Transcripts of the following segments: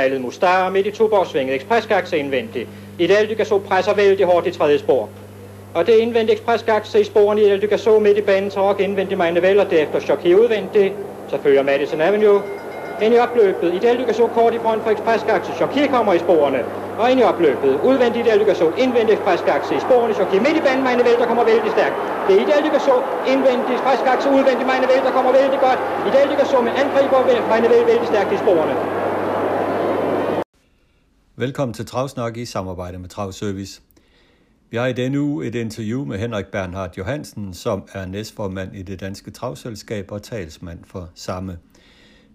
malet Mustar midt i Tuborgsvinget, ekspresgakse indvendigt. I det Aldygasso presser vældig hårdt i tredje spor. Og det indvendige ekspresgakse i sporene i Aldygasso midt i banen tråk indvendigt Meine Vel og derefter Choki udvendigt. Så følger Madison Avenue ind i opløbet. I det Aldygasso kort i front for ekspresgakse. Choki kommer i sporene og ind i opløbet. Udvendigt i Aldygasso, indvendigt ekspresgakse i sporene. Choki midt i banen Meine Vel, der kommer vældig stærkt. Det er i det Aldygasso, indvendigt ekspresgakse, udvendigt Meine Vel, der kommer vældig godt. I det Aldygasso med angriber Meine Vel vældig stærkt i sporene. Velkommen til Travsnak i samarbejde med Travservice. Vi har i denne uge et interview med Henrik Bernhard Johansen, som er næstformand i det danske travselskab og talsmand for samme.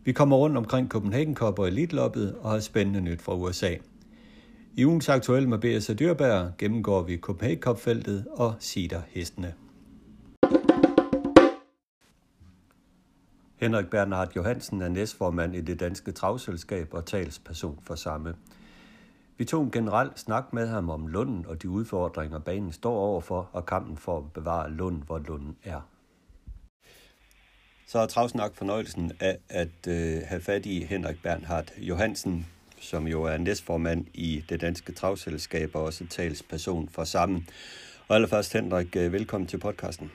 Vi kommer rundt omkring Copenhagen Cup og Elite og har spændende nyt fra USA. I ugens aktuelle med B.S. Dyrbær gennemgår vi Copenhagen Cup-feltet og sider hestene. Henrik Bernhard Johansen er næstformand i det danske travselskab og talsperson for samme. Vi tog en generel snak med ham om Lunden og de udfordringer, banen står overfor, og kampen for at bevare Lund, hvor Lunden er. Så er Travsnak fornøjelsen af at øh, have fat i Henrik Bernhard Johansen, som jo er næstformand i det danske travselskab og også talsperson for sammen. Og allerførst, Henrik, øh, velkommen til podcasten.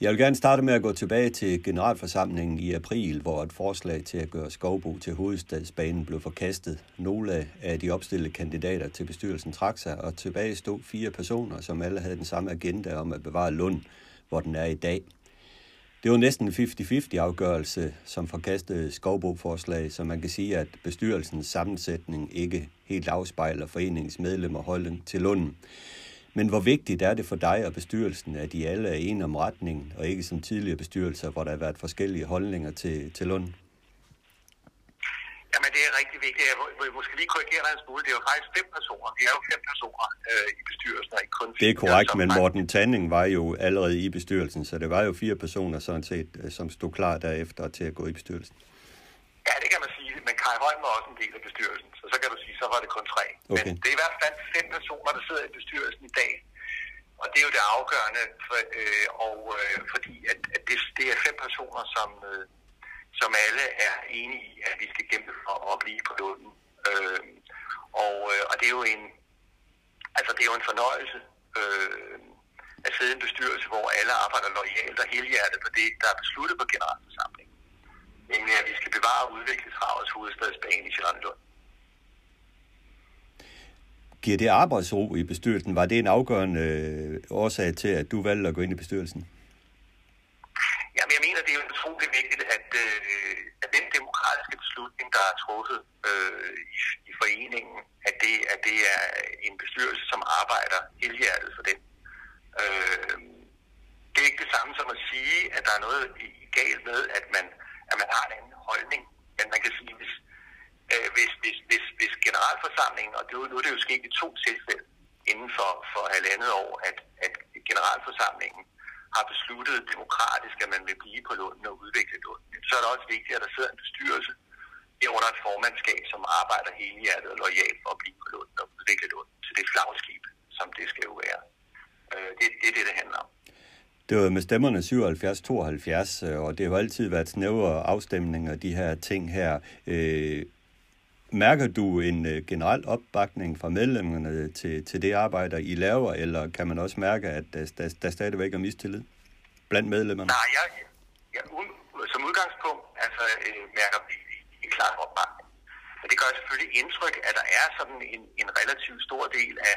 Jeg vil gerne starte med at gå tilbage til generalforsamlingen i april, hvor et forslag til at gøre Skovbo til hovedstadsbanen blev forkastet. Nogle af de opstillede kandidater til bestyrelsen trak sig, og tilbage stod fire personer, som alle havde den samme agenda om at bevare Lund, hvor den er i dag. Det var næsten en 50-50 afgørelse, som forkastede Skovbo-forslag, så man kan sige, at bestyrelsens sammensætning ikke helt afspejler foreningens medlemmer holdning til Lunden. Men hvor vigtigt er det for dig og bestyrelsen, at de alle er enige om retningen, og ikke som tidligere bestyrelser, hvor der har været forskellige holdninger til, til Lund? Jamen, det er rigtig vigtigt. Jeg vil måske lige korrigere dig en smule. Det er jo faktisk fem personer. Vi er jo fem personer øh, i bestyrelsen, og ikke kun Det er korrekt, men Morten Tanning var jo allerede i bestyrelsen, så det var jo fire personer sådan set, øh, som stod klar derefter til at gå i bestyrelsen. Ja, det kan man sige. Men Kai Holm var også en del af bestyrelsen, så så kan du sige, så var det kun tre. Okay. Men det er i hvert fald fem personer, der sidder i bestyrelsen i dag. Og det er jo det afgørende, for, øh, og øh, fordi at, at det, det er fem personer, som, øh, som alle er enige i, at vi skal kæmpe for at blive på lunden. Øh, og, øh, og det er jo en, altså det er jo en fornøjelse øh, at sidde i en bestyrelse, hvor alle arbejder lojalt og helhjertet på det, der er besluttet på generalforsamlingen nemlig at vi skal bevare og udvikle travets hovedstadsbane i Sjælland Giver det arbejdsro i bestyrelsen? Var det en afgørende øh, årsag til, at du valgte at gå ind i bestyrelsen? Jamen, jeg mener, det er utroligt vigtigt, at, øh, at den demokratiske beslutning, der er truffet øh, i, i foreningen, at det, at det er en bestyrelse, som arbejder helhjertet for den. Øh, det er ikke det samme som at sige, at der er noget galt med, at man at man har en anden holdning. Men man kan sige, hvis, øh, hvis, hvis, hvis, hvis generalforsamlingen, og det, nu er det jo sket i to tilfælde inden for, for halvandet år, at, at generalforsamlingen har besluttet demokratisk, at man vil blive på Lunden og udvikle Lunden, så er det også vigtigt, at der sidder en bestyrelse under et formandskab, som arbejder hele hjertet og lojalt for at blive på Lunden og udvikle Lunden til det flagskib, som det skal jo være. Øh, det, det er det, det handler om. Det var med stemmerne 77-72, øh, og det har jo altid været snævre afstemninger, de her ting her. Øh, mærker du en øh, generel opbakning fra medlemmerne til, til det arbejde, I laver, eller kan man også mærke, at der, der, der stadigvæk er mistillid blandt medlemmerne? Nej, jeg, jeg, som udgangspunkt altså, øh, mærker vi en klar opbakning. Men det gør selvfølgelig indtryk, at der er sådan en, en relativt stor del af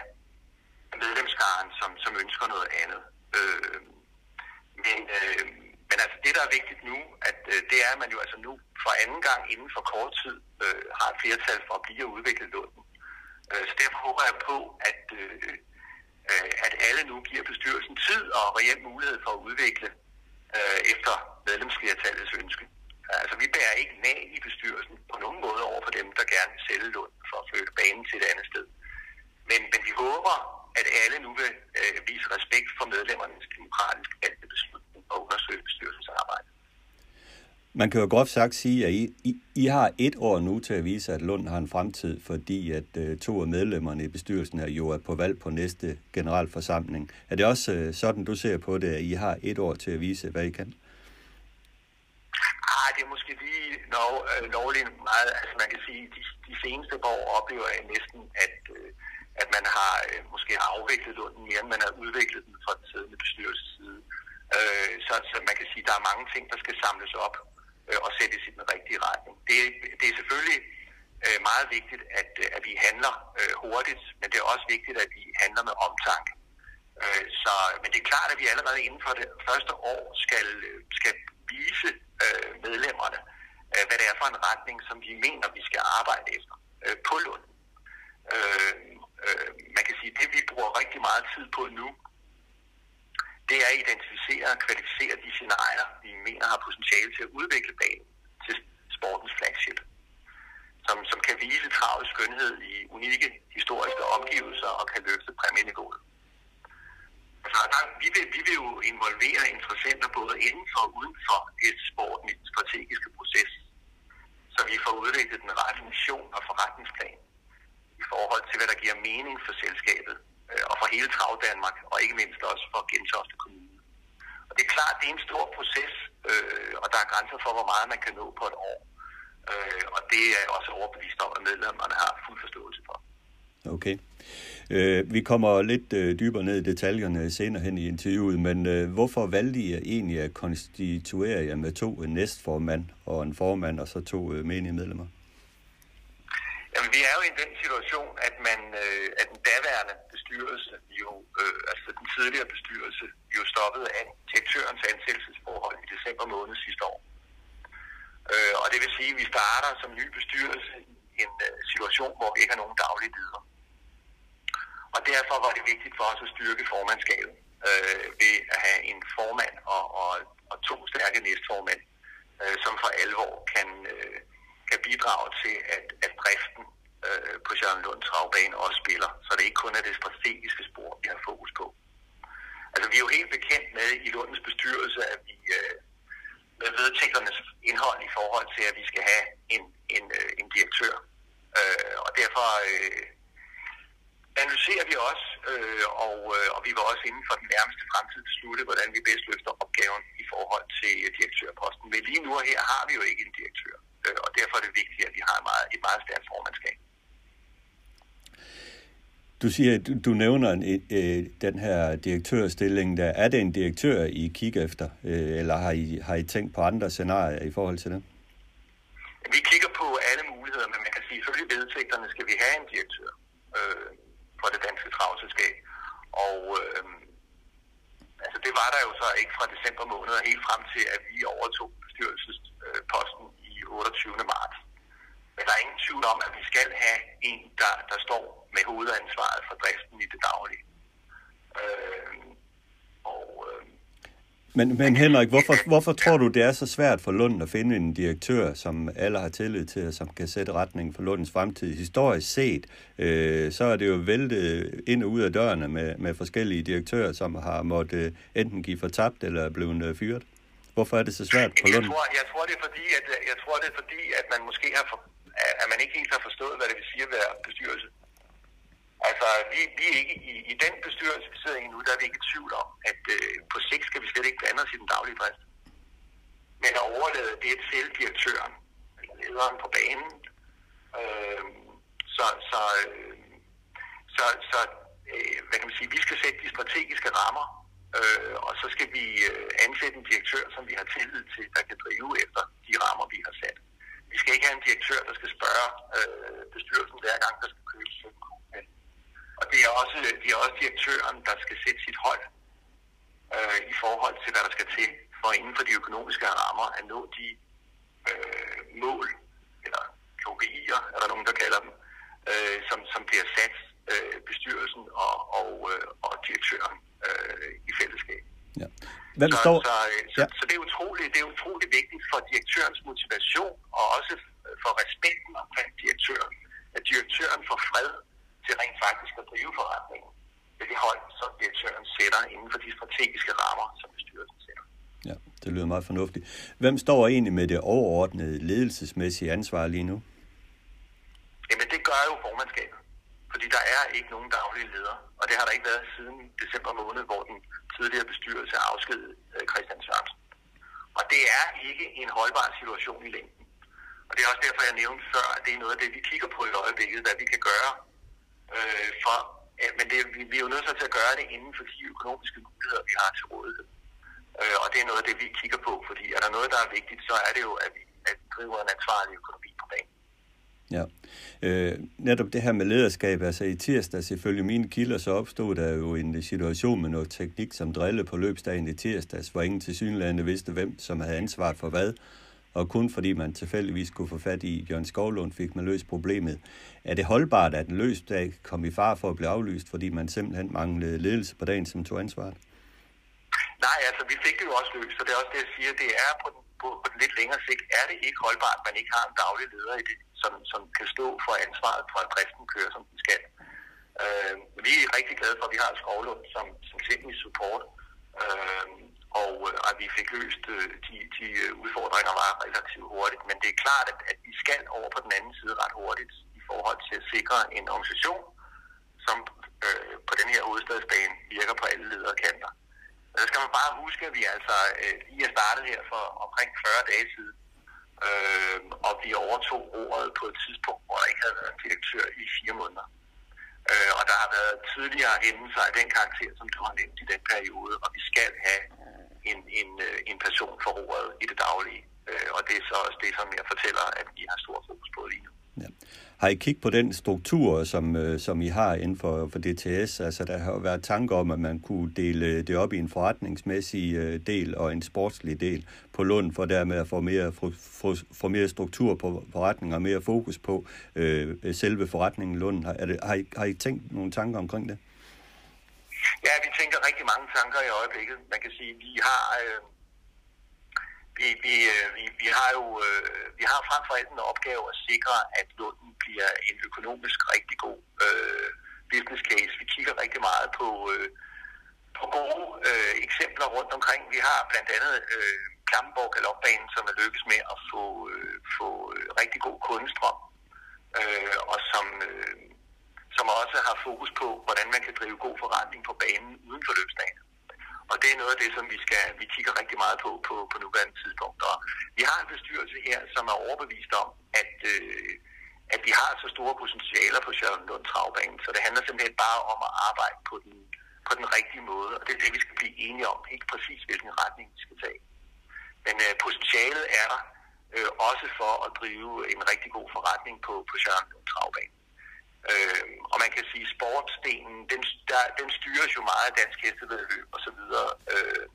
medlemskaren, som, som ønsker noget andet. Øh, men, øh, men altså det, der er vigtigt nu, at øh, det er, at man jo altså nu for anden gang inden for kort tid øh, har et flertal for at blive og udvikle Øh, så derfor håber jeg på, at, øh, øh at alle nu giver bestyrelsen tid og reel mulighed for at udvikle øh, efter medlemsflertallets ønske. Altså vi bærer ikke nag i bestyrelsen på nogen måde over for dem, der gerne vil sælge Lund for at flytte banen til et andet sted. Men, men vi håber, at alle nu vil øh, vise respekt for medlemmernes demokratiske valgte beslutning og undersøge bestyrelsens arbejde. Man kan jo godt sagt sige, at I, I, I har et år nu til at vise, at Lund har en fremtid, fordi at uh, to af medlemmerne i bestyrelsen er jo er på valg på næste generalforsamling. Er det også uh, sådan, du ser på det, at I har et år til at vise, hvad I kan? Ah, det er måske lige lov, øh, lovligt meget. Altså man kan sige, de, de seneste par år oplever jeg næsten, at, øh, at man har øh, måske har afviklet Lunden mere, end man har udviklet den fra den siddende bestyrelses side. Øh, så, så man kan sige, at der er mange ting, der skal samles op øh, og sættes i den rigtige retning. Det, det er selvfølgelig øh, meget vigtigt, at, øh, at vi handler øh, hurtigt, men det er også vigtigt, at vi handler med omtanke. Øh, så, men det er klart, at vi allerede inden for det første år skal, skal vise øh, medlemmerne, øh, hvad det er for en retning, som vi mener, vi skal arbejde efter øh, på Lund. Øh, øh, man kan sige, at det vi bruger rigtig meget tid på nu, det er at identificere og kvalificere de scenarier, vi mener har potentiale til at udvikle banen til sportens flagship, som, som kan vise travl skønhed i unikke historiske omgivelser og kan løfte præmieniveauet. Så der, vi, vil, vi vil jo involvere interessenter både inden for og uden for et sporten i den strategiske proces, så vi får udviklet den rette mission og forretningsplan i forhold til, hvad der giver mening for selskabet og for hele Trav Danmark, og ikke mindst også for Gentofte Kommune. Og det er klart, det er en stor proces, øh, og der er grænser for, hvor meget man kan nå på et år. Øh, og det er jeg også overbevist om, at medlemmerne har fuld forståelse for. Okay. Øh, vi kommer lidt øh, dybere ned i detaljerne senere hen i interviewet, men øh, hvorfor valgte I egentlig at konstituere jer med to næstformand og en formand og så to menige medlemmer? Jamen, vi er jo i den situation, at man, øh, at den daværende bestyrelse, jo, øh, altså den tidligere bestyrelse, jo stoppede af direktørens ansættelsesforhold i december måned sidste år. Øh, og det vil sige, at vi starter som ny bestyrelse i en øh, situation, hvor vi ikke har nogen daglige leder. Og derfor var det vigtigt for os at styrke formandskabet øh, ved at have en formand og, og, og to stærke næstformænd, øh, som for alvor kan, øh, kan bidrage til, at, at driften øh, på Jørgen Lunds Travbane også spiller, så det ikke kun er det strategiske spor, vi har fokus på. Altså, vi er jo helt bekendt med i Lundens bestyrelse, at vi øh, med vedtægternes indhold i forhold til, at vi skal have en, en, øh, en direktør. Øh, og derfor øh, analyserer vi også, øh, og, øh, og vi vil også inden for den nærmeste fremtid beslutte, hvordan vi bedst løfter opgaven i forhold til direktørposten. Men lige nu og her har vi jo ikke en direktør, øh, og derfor er det vigtigt, at vi har meget, et meget stærkt formandskab. Du siger, du, du nævner en, øh, øh, den her direktørstilling. Der. Er det en direktør, I kigger efter, øh, eller har I, har I tænkt på andre scenarier i forhold til det? Vi kigger på alle muligheder, men man kan sige, at ifølge vedtægterne skal vi have en direktør. Øh, for det danske travselskab. Og øh, altså det var der jo så ikke fra december måned og helt frem til, at vi overtog bestyrelsesposten øh, i 28. marts. Men der er ingen tvivl om, at vi skal have en, der, der står med hovedansvaret for driften i det daglige. Øh, og øh, men, men Henrik, hvorfor, hvorfor tror du, det er så svært for Lund at finde en direktør, som alle har tillid til, som kan sætte retningen for Lundens fremtid? Historisk set, øh, så er det jo væltet ind og ud af dørene med, med forskellige direktører, som har måttet øh, enten give for tabt eller blevet øh, fyret. Hvorfor er det så svært på Lund? Jeg tror, jeg tror, det er fordi, at, jeg tror, det er fordi, at man måske har for, at man ikke helt har forstået, hvad det vil sige at være bestyrelse. Altså, vi, vi er ikke i, i den bestyrelse, vi sidder i nu, der er vi ikke i tvivl om, at øh, på sigt skal vi slet ikke blande os i den daglige drift. Men at overlade det til direktøren, eller altså lederen på banen. Øh, så, så, øh, så, så øh, hvad kan man sige, vi skal sætte de strategiske rammer, øh, og så skal vi øh, ansætte en direktør, som vi har tillid til, der kan drive efter de rammer, vi har sat. Vi skal ikke have en direktør, der skal spørge øh, bestyrelsen hver gang, der skal købes og det er også, det er også direktøren, der skal sætte sit hold øh, i forhold til, hvad der skal til for inden for de økonomiske rammer at nå de øh, mål, eller KPI'er, er der nogen, der kalder dem, øh, som, som bliver sat øh, bestyrelsen og, og, øh, og direktøren øh, i fællesskab. Ja. Hvem står... så, så, så, ja. så det, er utroligt, det er utroligt vigtigt for direktørens motivation og også for respekten omkring direktøren, at direktøren får fred til rent faktisk at drive forretningen ved det hold, som direktøren sætter inden for de strategiske rammer, som bestyrelsen sætter. Ja, det lyder meget fornuftigt. Hvem står egentlig med det overordnede ledelsesmæssige ansvar lige nu? Jamen, det gør jo formandskabet. Fordi der er ikke nogen daglige leder, og det har der ikke været siden december måned, hvor den tidligere bestyrelse afskedede øh, Christian Sørensen. Og det er ikke en holdbar situation i længden. Og det er også derfor, jeg nævnte før, at det er noget af det, vi kigger på i øjeblikket, hvad vi kan gøre. Øh, for, men det, vi, vi er jo nødt til at gøre det inden for de økonomiske muligheder, vi har til rådighed. Øh, og det er noget af det, vi kigger på, fordi er der noget, der er vigtigt, så er det jo, at vi, at driver en ansvarlig økonomi på banen. Ja. Øh, netop det her med lederskab, altså i tirsdag selvfølgelig mine kilder, så opstod der jo en situation med noget teknik som drille på løbsdagen i tirsdags, hvor ingen til synlande vidste, hvem som havde ansvaret for hvad. Og kun fordi man tilfældigvis kunne få fat i Jørgen Skovlund, fik man løst problemet. Er det holdbart, at en løbsdag kom i far for at blive aflyst, fordi man simpelthen manglede ledelse på dagen, som tog ansvaret? Nej, altså vi fik det jo også løst, så det er også det, jeg siger, det er på på, på den lidt længere sigt, er det ikke holdbart, at man ikke har en daglig leder i det som, som kan stå for ansvaret for, at driften kører, som den skal. Øh, vi er rigtig glade for, at vi har Skovlund som, som teknisk support, øh, og øh, at vi fik løst øh, de, de øh, udfordringer var relativt hurtigt. Men det er klart, at, at vi skal over på den anden side ret hurtigt i forhold til at sikre en organisation, som øh, på den her hovedstadsbane virker på alle lederkanter. Og så skal man bare huske, at vi altså øh, lige er startet her for omkring 40 dage siden, øh, og vi overtog ordet på et tidspunkt, hvor der ikke havde været en direktør i fire måneder. Øh, og der har været tidligere hændelser af den karakter, som du har nævnt i den periode, og vi skal have en, en, øh, en person for ordet i det daglige. Øh, og det er så også det, som jeg fortæller, at vi har stor fokus på lige nu. Har I kigget på den struktur, som, øh, som I har inden for, for DTS? Altså, der har jo været tanker om, at man kunne dele det op i en forretningsmæssig øh, del og en sportslig del på Lund, for dermed at få mere, få, få mere struktur på forretningen og mere fokus på øh, selve forretningen Lund. Har, er det, har, I, har I tænkt nogle tanker omkring det? Ja, vi tænker rigtig mange tanker i øjeblikket. Man kan sige, vi har... Øh vi, vi, øh, vi, vi har jo øh, vi har frem for alt en opgave at sikre, at Lunden bliver en økonomisk rigtig god øh, business case. Vi kigger rigtig meget på, øh, på gode øh, eksempler rundt omkring. Vi har blandt andet øh, Klampenborg Galopbanen, som er lykkes med at få, øh, få øh, rigtig god kundestrøm, øh, og som, øh, som også har fokus på, hvordan man kan drive god forretning på banen uden for løbsdagen. Og det er noget af det, som vi skal vi kigger rigtig meget på på, på nuværende tidspunkt. Og vi har en bestyrelse her, som er overbevist om, at, øh, at vi har så store potentialer på Sjøren Travbanen, så det handler simpelthen bare om at arbejde på den, på den rigtige måde. Og det er det, vi skal blive enige om, ikke præcis hvilken retning vi skal tage. Men øh, potentialet er der øh, også for at drive en rigtig god forretning på, på Sjøren Travbanen. Øh, og man kan sige, at sportsdelen, den, der, den styres jo meget af dansk hestevedløb og så videre. Øh,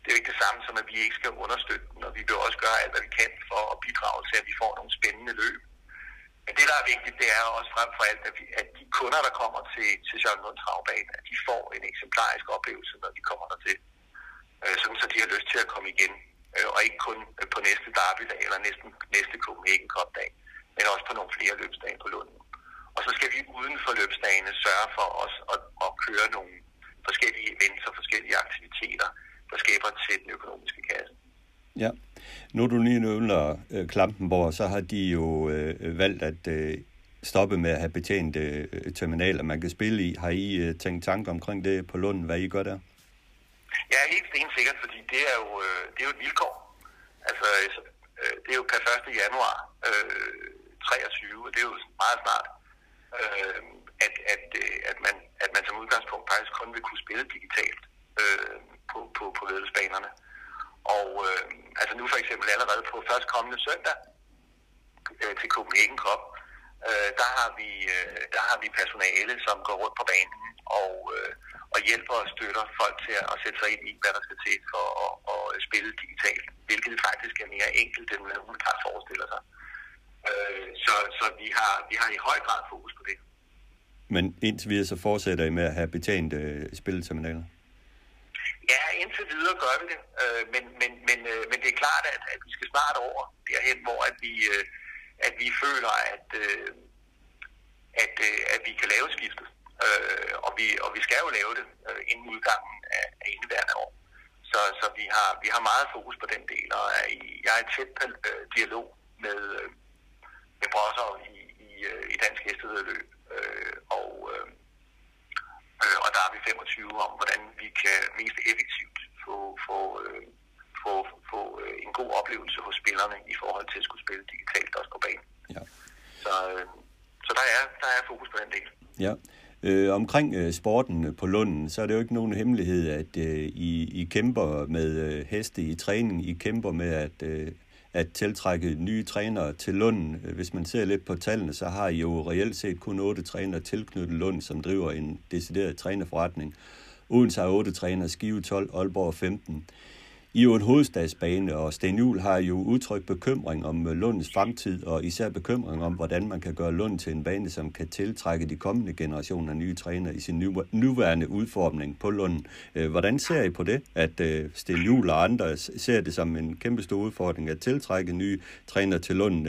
det er jo ikke det samme som, at vi ikke skal understøtte den, og vi vil også gøre alt, hvad vi kan for at bidrage til, at vi får nogle spændende løb. Men det, der er vigtigt, det er også frem for alt, at, vi, at de kunder, der kommer til, til Sjøren Lund Travbane, at de får en eksemplarisk oplevelse, når de kommer dertil. Øh, sådan så de har lyst til at komme igen. Øh, og ikke kun på næste derbydag eller næsten næste Copenhagen Cup-dag, men også på nogle flere løbsdage på Lunden. Og så skal vi uden for løbsdagene sørge for os at, at køre nogle forskellige events og forskellige aktiviteter, der skaber til den økonomiske kasse. Ja. Nu du lige nævner øh, Klampenborg, så har de jo øh, valgt at øh, stoppe med at have betjent øh, terminaler, man kan spille i. Har I øh, tænkt tanker omkring det på Lund, hvad I gør der? Ja, helt stensikkert, fordi det er jo, øh, det er jo et vilkår. Altså, øh, det er jo per 1. januar øh, 23, og det er jo meget snart øh, at, at, øh, at, man, at man som udgangspunkt faktisk kun vil kunne spille digitalt øh, på, på, på ledelsesbanerne. Og øh, altså nu for eksempel allerede på først kommende søndag øh, til Copenhagen Cup, øh, der, har vi, øh, der har vi personale, som går rundt på banen og, øh, og hjælper og støtter folk til at, at sætte sig ind i, hvad der skal til for at, at spille digitalt, hvilket faktisk er mere enkelt, end man umiddelbart forestiller sig. Øh, så så vi, har, vi har i høj grad fokus på det. Men indtil videre så fortsætter I med at have betjent øh, spilleterminaler? Ja, indtil videre gør vi det. Øh, men, men, men, øh, men det er klart, at, at vi skal snart over derhen, hvor at vi, øh, at vi føler, at, øh, at, øh, at vi kan lave skiftet. Øh, og, vi, og vi skal jo lave det øh, inden udgangen af, af indeværende år. Så, så vi, har, vi har meget fokus på den del, og er i, jeg er i tæt øh, dialog med, øh, med brosser i, i, øh, i dansk hestevedløb. Øh, og, øh, øh, og der er vi 25 om, hvordan vi kan mest effektivt få, få, øh, få få, få øh, en god oplevelse hos spillerne i forhold til at skulle spille digitalt også på banen. Ja. Så, øh, så der, er, der er fokus på den del. Ja. Øh, omkring øh, sporten på Lunden, så er det jo ikke nogen hemmelighed, at øh, I, I kæmper med øh, heste i træning. I kæmper med at, øh, at tiltrække nye trænere til Lunden. Hvis man ser lidt på tallene, så har I jo reelt set kun otte trænere tilknyttet Lund, som driver en decideret trænerforretning. Odense har otte trænere, Skive 12, Aalborg 15. I jo en hovedstadsbane, og Sten Juhl har jo udtrykt bekymring om Lunds Lundens fremtid, og især bekymring om, hvordan man kan gøre Lund til en bane, som kan tiltrække de kommende generationer af nye trænere i sin nuværende udformning på Lund. Øh, hvordan ser I på det, at øh, Sten Juhl og andre ser det som en kæmpe stor udfordring at tiltrække nye trænere til Lund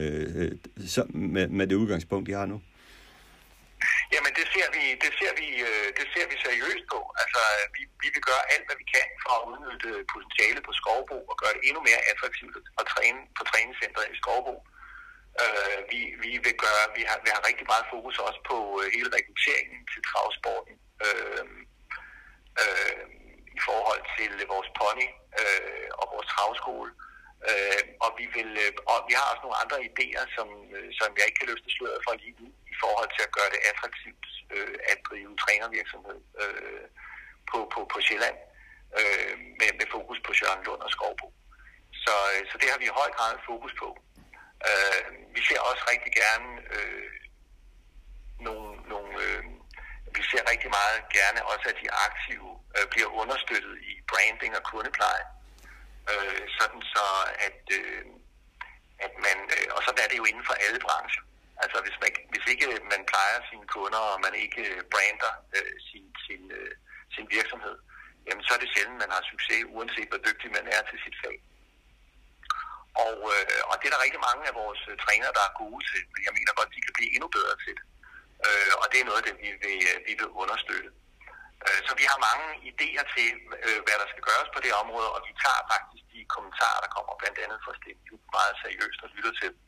med det udgangspunkt, de har nu? Jamen det ser vi, det ser vi, øh, det ser vi seriøst på. Altså vi, vi vil gøre alt, hvad vi kan for at udnytte potentialet på Skovbo og gøre det endnu mere attraktivt at træne på træningscenteret i Skovbo. Uh, vi, vi vil gøre, vi har, vi har rigtig meget fokus også på øh, hele rekrutteringen til travsporten Øh, øh, i forhold til vores pony øh, og vores travskole. Øh, og vi vil, og vi har også nogle andre idéer, som, som jeg ikke kan løfte sløret for lige nu, forhold til at gøre det attraktivt øh, at drive trænervirksomhed øh, på, på, på Sjælland øh, med, med fokus på Søren Lund og Skovbo. Så, øh, så det har vi i høj grad fokus på. Øh, vi ser også rigtig gerne øh, nogle, nogle øh, vi ser rigtig meget gerne også, at de aktive øh, bliver understøttet i branding og kundepleje. Øh, sådan så, at, øh, at man, øh, og sådan er det jo inden for alle brancher. Altså hvis, man, hvis ikke øh, man plejer sine kunder, og man ikke øh, brander øh, sin, sin, øh, sin virksomhed, jamen så er det sjældent, man har succes, uanset hvor dygtig man er til sit fag. Og, øh, og det er der rigtig mange af vores øh, trænere, der er gode til, men jeg mener godt, de kan blive endnu bedre til det. Øh, og det er noget af det, vi vil, vi vil understøtte. Øh, så vi har mange idéer til, øh, hvad der skal gøres på det område, og vi tager faktisk de kommentarer, der kommer blandt andet fra Sten meget seriøst og lytter til dem.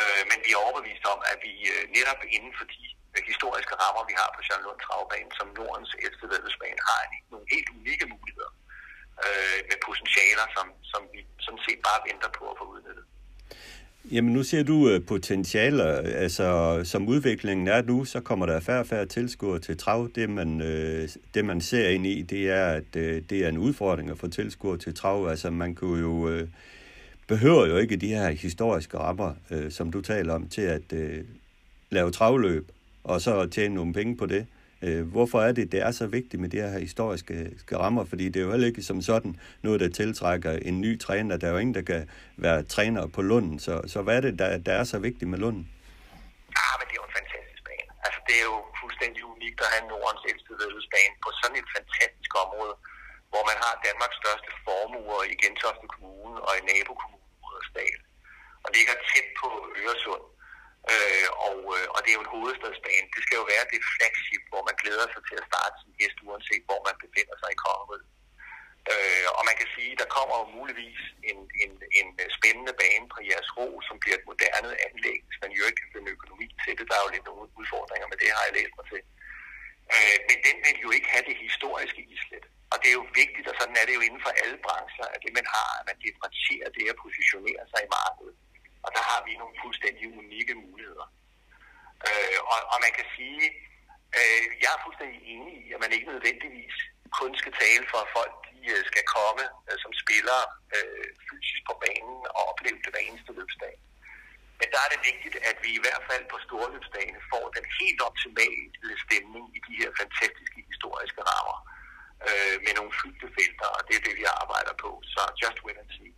Øh, men vi er overbevist om, at vi øh, netop inden for de øh, historiske rammer, vi har på Jean Lund Travbane, som Nordens ældste vedløbsbane, har nogle helt unikke muligheder øh, med potentialer, som, som vi sådan set bare venter på at få udnyttet. Jamen nu ser du øh, potentialer, altså som udviklingen er nu, så kommer der færre og færre tilskuere til trav. Det man, øh, det man ser ind i, det er, at det er en udfordring at få tilskuere til trav. Altså man kunne jo behøver jo ikke de her historiske rammer, øh, som du taler om, til at øh, lave travløb, og så tjene nogle penge på det. Øh, hvorfor er det, det er så vigtigt med de her historiske øh, rammer? Fordi det er jo heller ikke som sådan noget, der tiltrækker en ny træner. Der er jo ingen, der kan være træner på Lunden. Så, så hvad er det, der, der er så vigtigt med Lunden? Ja, men det er jo en fantastisk bane. Altså, det er jo fuldstændig unikt at have Nordens ældste vedløbsbane på sådan et fantastisk område, hvor man har Danmarks største formuer i Gentofte Kommune og i nabokommunen Rudersdal, og ligger tæt på Øresund. Øh, og, øh, og det er jo en hovedstadsbane. Det skal jo være det flagship, hvor man glæder sig til at starte sin gæst, uanset hvor man befinder sig i kongeriget. Øh, og man kan sige, at der kommer jo muligvis en, en, en spændende bane på jeres ro, som bliver et moderne anlæg, hvis man jo ikke kan økonomi til det. Der er jo lidt nogle udfordringer men det, har jeg læst mig til. Øh, men den vil jo ikke have det historiske islet. Og det er jo vigtigt, og sådan er det jo inden for alle brancher, at det man har, at man differentierer det at positionere sig i markedet. Og der har vi nogle fuldstændig unikke muligheder. Øh, og, og man kan sige, øh, jeg er fuldstændig enig i, at man ikke nødvendigvis kun skal tale for, at folk de, øh, skal komme øh, som spillere øh, fysisk på banen og opleve det hver eneste løbsdag. Men der er det vigtigt, at vi i hvert fald på storløbsdagene får den helt optimale stemning i de her fantastiske historiske rammer øh, med nogle fyldte felter, og det er det, vi arbejder på. Så just wait and see.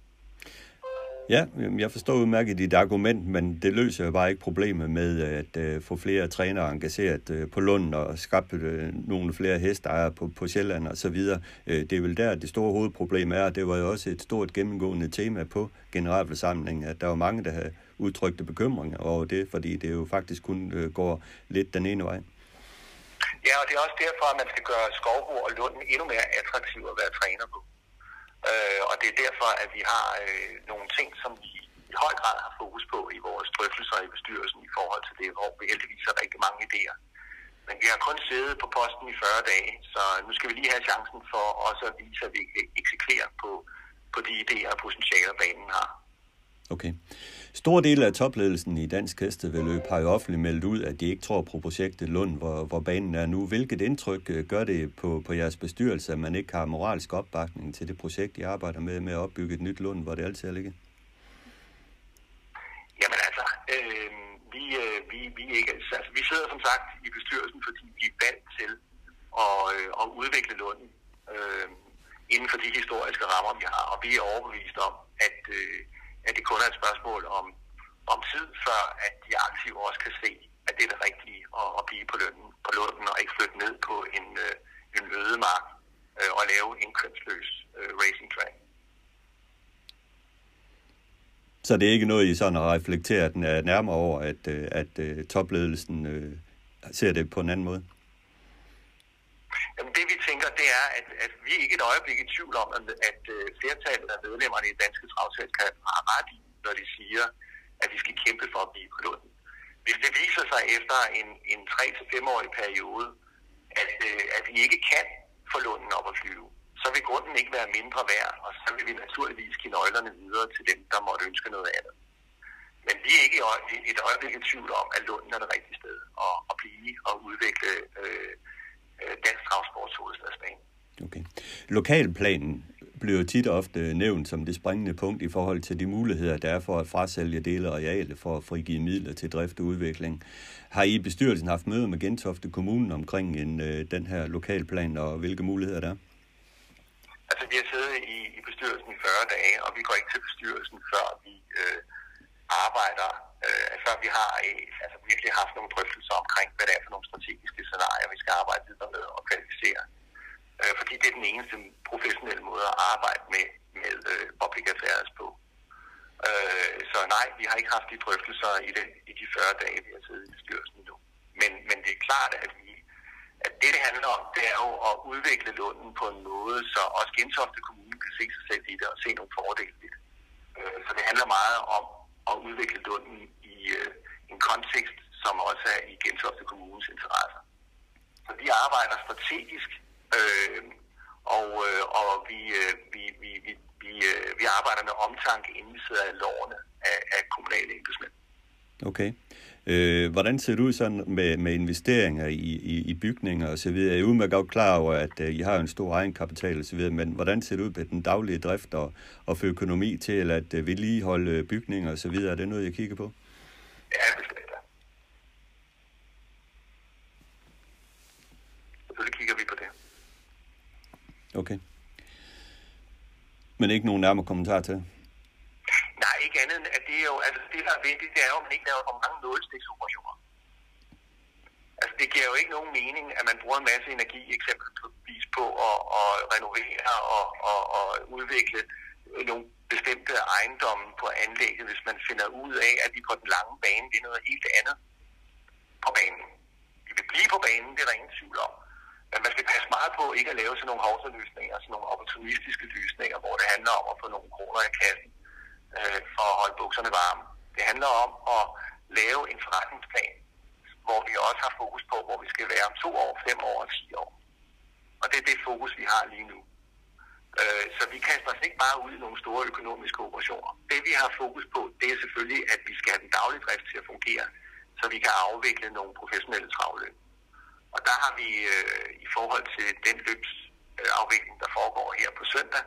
Ja, jeg forstår udmærket dit argument, men det løser jo bare ikke problemet med at øh, få flere trænere engageret øh, på Lund og skabe øh, nogle flere hestejere på, på Sjælland og så videre. Det er vel der, det store hovedproblem er, det var jo også et stort gennemgående tema på generalforsamlingen, at der var mange, der havde udtrykte bekymringer over det, fordi det jo faktisk kun går lidt den ene vej. Ja, og det er også derfor, at man skal gøre Skovbo og Lunden endnu mere attraktive at være træner på. Øh, og det er derfor, at vi har øh, nogle ting, som vi i høj grad har fokus på i vores drøftelser i bestyrelsen i forhold til det, hvor vi heldigvis har rigtig mange idéer. Men vi har kun siddet på posten i 40 dage, så nu skal vi lige have chancen for også at vise, at vi eksekverer på, på de idéer og potentialer, banen har. Okay. Store dele af topledelsen i Dansk Hestevedløb har jo offentligt meldt ud, at de ikke tror på projektet Lund, hvor, hvor banen er nu. Hvilket indtryk øh, gør det på, på jeres bestyrelse, at man ikke har moralsk opbakning til det projekt, I arbejder med, med at opbygge et nyt Lund, hvor det altid er ligget? Jamen altså, øh, vi, øh, vi, vi, ikke, altså, vi sidder som sagt i bestyrelsen, fordi vi er valgt til at, øh, at udvikle Lunden øh, inden for de historiske rammer, vi har. Og vi er overbevist om, at, øh, at det kun er et spørgsmål om, om tid, før at de aktive også kan se, at det er det rigtige at, at blive på, lønnen, på Lunden og ikke flytte ned på en, øh, en ødemark øh, og lave en kønsløs øh, racing track. Så det er ikke noget, I sådan har reflekteret øh, nærmere over, at, øh, at, at topledelsen øh, ser det på en anden måde? Jamen det vi tænker, det er, at, at vi er ikke et øjeblik i tvivl om, at, at øh, flertallet af medlemmerne i det danske travselskab har ret i, når de siger, at vi skal kæmpe for at blive på lunden. Hvis det viser sig efter en, en 3-5-årig periode, at, øh, at vi ikke kan få lunden op at flyve, så vil grunden ikke være mindre værd, og så vil vi naturligvis give nøglerne videre til dem, der måtte ønske noget andet. Men vi er ikke et øjeblik i tvivl om, at Lunden er det rigtige sted at, at blive og udvikle øh, øh dansk travsports hovedstadsbane. Okay. Lokalplanen bliver tit ofte nævnt som det springende punkt i forhold til de muligheder, der er for at frasælge dele af arealet for at frigive midler til drift og udvikling. Har I bestyrelsen haft møder med Gentofte Kommune omkring en, øh, den her lokalplan, og hvilke muligheder der er? Altså, vi har siddet i, i bestyrelsen i 40 dage, og vi går ikke til bestyrelsen, før vi øh, arbejder, øh, før vi har øh, altså, virkelig haft nogle drøftelser omkring, hvad det er for nogle strategiske scenarier, vi skal arbejde videre med og kvalificere. Øh, fordi det er den eneste professionelle måde at arbejde med, med øh, public affairs på. Øh, så nej, vi har ikke haft de drøftelser i, det, i de 40 dage, vi har siddet i bestyrelsen nu. Men, men det er klart, at vi at det, det handler om, det er jo at udvikle Lunden på en måde, så også Gentofte Kommune kan se sig selv i det og se nogle fordele i det. Øh, så det handler meget om at udvikle Lunden i øh, en kontekst, som også er i Gentofte Kommunes interesser. Så vi arbejder strategisk, øh, og, øh, og vi, øh, vi, vi, vi, vi, øh, vi arbejder med omtanke inden vi sidder i lovene af, af kommunale embedsmænd. Okay. Øh, hvordan ser det ud sådan med, med investeringer i, i, i bygninger og så videre? Jeg er udmærket godt klar over, at uh, I har en stor egenkapital og så videre, men hvordan ser det ud med den daglige drift og, og for økonomi til at uh, vedligeholde øh, bygninger og så videre? Er det noget, jeg kigger på? Ja, bestemt. Selvfølgelig kigger vi på det. Okay. Men ikke nogen nærmere kommentar til? Nej, ikke andet end, at det er jo, altså det der er vigtigt, det er jo, at man ikke laver for mange nålestiksoperationer. Altså det giver jo ikke nogen mening, at man bruger en masse energi eksempelvis på at, at renovere og, og, og udvikle nogle bestemte ejendomme på anlægget, hvis man finder ud af, at vi på den lange bane det er noget helt andet på banen. Vi vil blive på banen, det er der ingen tvivl om. Men man skal passe meget på ikke at lave sådan nogle hovsaløsninger, sådan nogle opportunistiske løsninger, hvor det handler om at få nogle kroner i kassen øh, for at holde bukserne varme. Det handler om at lave en forretningsplan, hvor vi også har fokus på, hvor vi skal være om to år, fem år og ti år. Og det er det fokus, vi har lige nu. Øh, så vi kaster os ikke bare ud i nogle store økonomiske operationer. Det vi har fokus på, det er selvfølgelig, at vi skal have den daglige drift til at fungere, så vi kan afvikle nogle professionelle travløb. Og der har vi øh, i forhold til den løbsafvikling, der foregår her på søndag,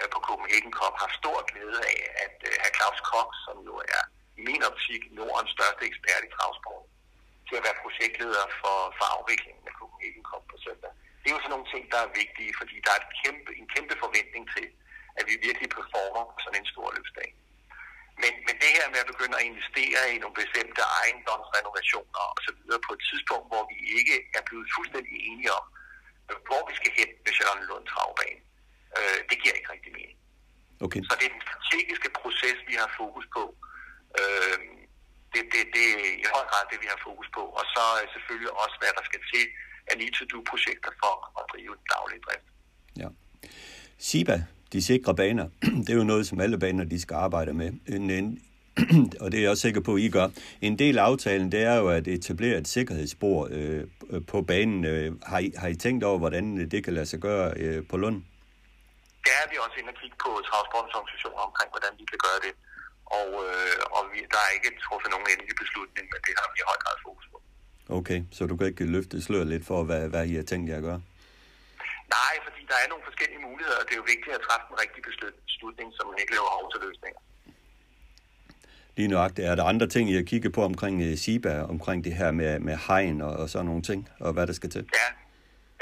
Øh, på Copenhagen Cup har stor glæde af, at øh, uh, herr Claus Koch, som jo er i min optik Nordens største ekspert i travsport, til at være projektleder for, for afviklingen af Copenhagen Cup på søndag. Det er jo sådan nogle ting, der er vigtige, fordi der er et kæmpe, en kæmpe forventning til, at vi virkelig performer på sådan en stor løbsdag. Men, men det her med at begynde at investere i nogle bestemte ejendomsrenovationer osv. på et tidspunkt, hvor vi ikke er blevet fuldstændig enige om, hvor vi skal hen med Charlottenlund Travbane, øh, det giver ikke rigtig mening. Okay. Så det er den strategiske proces, vi har fokus på. Øh, det, det, det er i høj grad det, vi har fokus på. Og så selvfølgelig også, hvad der skal til af need-to-do-projekter for at drive den daglige drift. Ja. SIBA, de sikre baner, det er jo noget, som alle baner de skal arbejde med. En, en, og det er jeg også sikker på, at I gør. En del af aftalen, det er jo at etablere et sikkerhedsspor øh, på banen. Øh, har, I, har I tænkt over, hvordan det kan lade sig gøre øh, på Lund? der er vi også inde og kigge på transportens organisationer omkring, hvordan vi kan gøre det. Og, øh, og vi, der er ikke truffet nogen endelig beslutning, men det har vi i høj grad fokus. Okay, så du kan ikke løfte sløret lidt for, hvad, hvad I har tænkt jer at gøre? Nej, fordi der er nogle forskellige muligheder, og det er jo vigtigt at træffe en rigtig beslutning, som man ikke laver over til løsninger. Lige nøjagtigt. Er der andre ting, I har kigget på omkring uh, SIBA, omkring det her med, med hegn og, og sådan nogle ting, og hvad der skal til? Ja,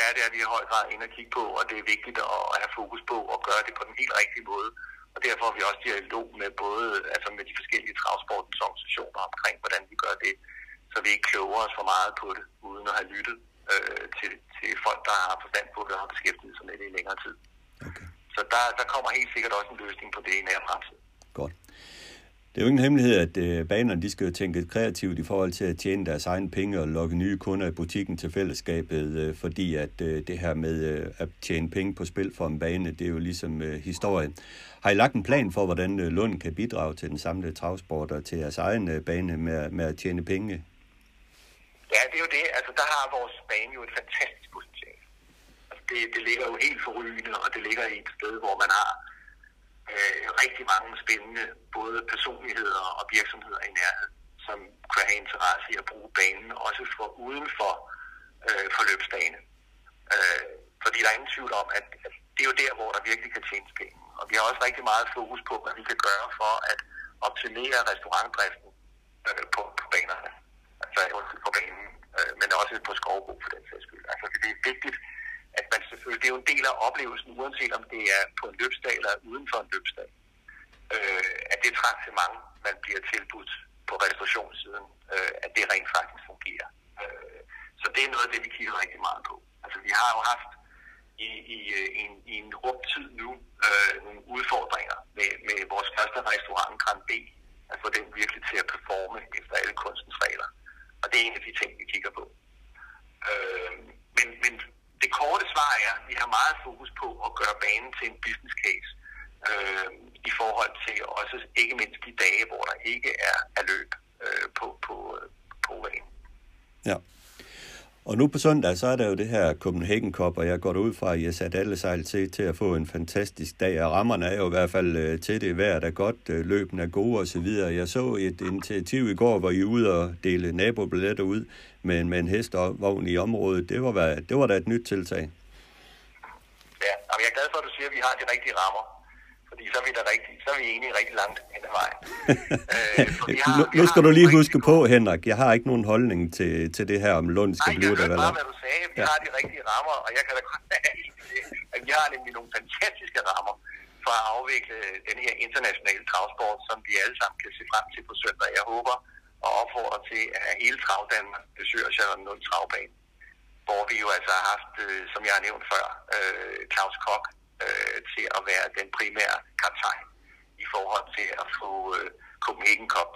ja, det er vi i høj grad inde at kigge på, og det er vigtigt at have fokus på at gøre det på den helt rigtige måde. Og derfor har vi også dialog med både altså med de forskellige transportens organisationer omkring, hvordan vi gør det, så vi ikke kloger os for meget på det, uden at have lyttet øh, til, til folk, der har forstand på det og har beskæftiget sig med det i længere tid. Okay. Så der, der kommer helt sikkert også en løsning på det i nær fremtid. Godt. Det er jo ingen hemmelighed, at øh, banerne de skal jo tænke kreativt i forhold til at tjene deres egne penge og lokke nye kunder i butikken til fællesskabet, øh, fordi at øh, det her med øh, at tjene penge på spil for en bane, det er jo ligesom øh, historie. Har I lagt en plan for, hvordan øh, Lund kan bidrage til den samlede travsport og til jeres egen øh, bane med, med at tjene penge? Ja, det er jo det. Altså, der har vores bane jo et fantastisk potentiale. Altså, det, det ligger jo helt forrygende, og det ligger i et sted, hvor man har øh, rigtig mange spændende både personligheder og virksomheder i nærheden, som kan have interesse i at bruge banen, også for uden for øh, forløbsdagen. Øh, fordi der er ingen tvivl om, at, at det er jo der, hvor der virkelig kan tjenes penge. Og vi har også rigtig meget fokus på, hvad vi kan gøre for at optimere restaurantdriften øh, på, på banerne. Altså på banen, øh, men også på skovbrug for den sags skyld. Altså det er vigtigt, at man selvfølgelig, det er jo en del af oplevelsen, uanset om det er på en løbsdag eller uden for en løbsdag, øh, at det mange, man bliver tilbudt på restaurationssiden, øh, at det rent faktisk fungerer. Øh, så det er noget af det, vi kigger rigtig meget på. Altså vi har jo haft i, i, i, en, i en rum tid nu øh, nogle udfordringer med, med vores første restaurant, Grand B, at få den virkelig til at performe efter alle kunstens regler. Og det er en af de ting, vi kigger på. Øh, men, men det korte svar er, at vi har meget fokus på at gøre banen til en business case øh, i forhold til også ikke mindst de dage, hvor der ikke er, er løb øh, på, på, øh, på banen. Ja. Og nu på søndag, så er der jo det her Copenhagen Cup, og jeg går ud fra, at jeg har sat alle sejl til, til at få en fantastisk dag, og rammerne er jo i hvert fald øh, til det. Vejret er godt, øh, løben er gode osv. Jeg så et initiativ i går, hvor I er ude og dele nabobilletter ud med, med en hestevogn i området. Det var, det var da et nyt tiltag. Ja, og jeg er glad for, at du siger, at vi har de rigtige rammer fordi så er vi, der rigtig, så er vi enige rigtig langt hen ad vejen. øh, har, nu, nu skal du lige huske på, Henrik, jeg har ikke nogen holdning til, til det her, om Lund skal Nej, blive der. Nej, jeg hørte bare, hvad du sagde. Vi ja. har de rigtige rammer, og jeg kan da godt at vi har nemlig nogle fantastiske rammer for at afvikle den her internationale travsport, som vi alle sammen kan se frem til på søndag. Jeg håber og opfordrer til, at hele Travdanmark besøger Charlotte Lund Travbane, hvor vi jo altså har haft, øh, som jeg har nævnt før, øh, Claus Koch, øh, til at være den primære kaptajn i forhold til at få øh, Copenhagen Cup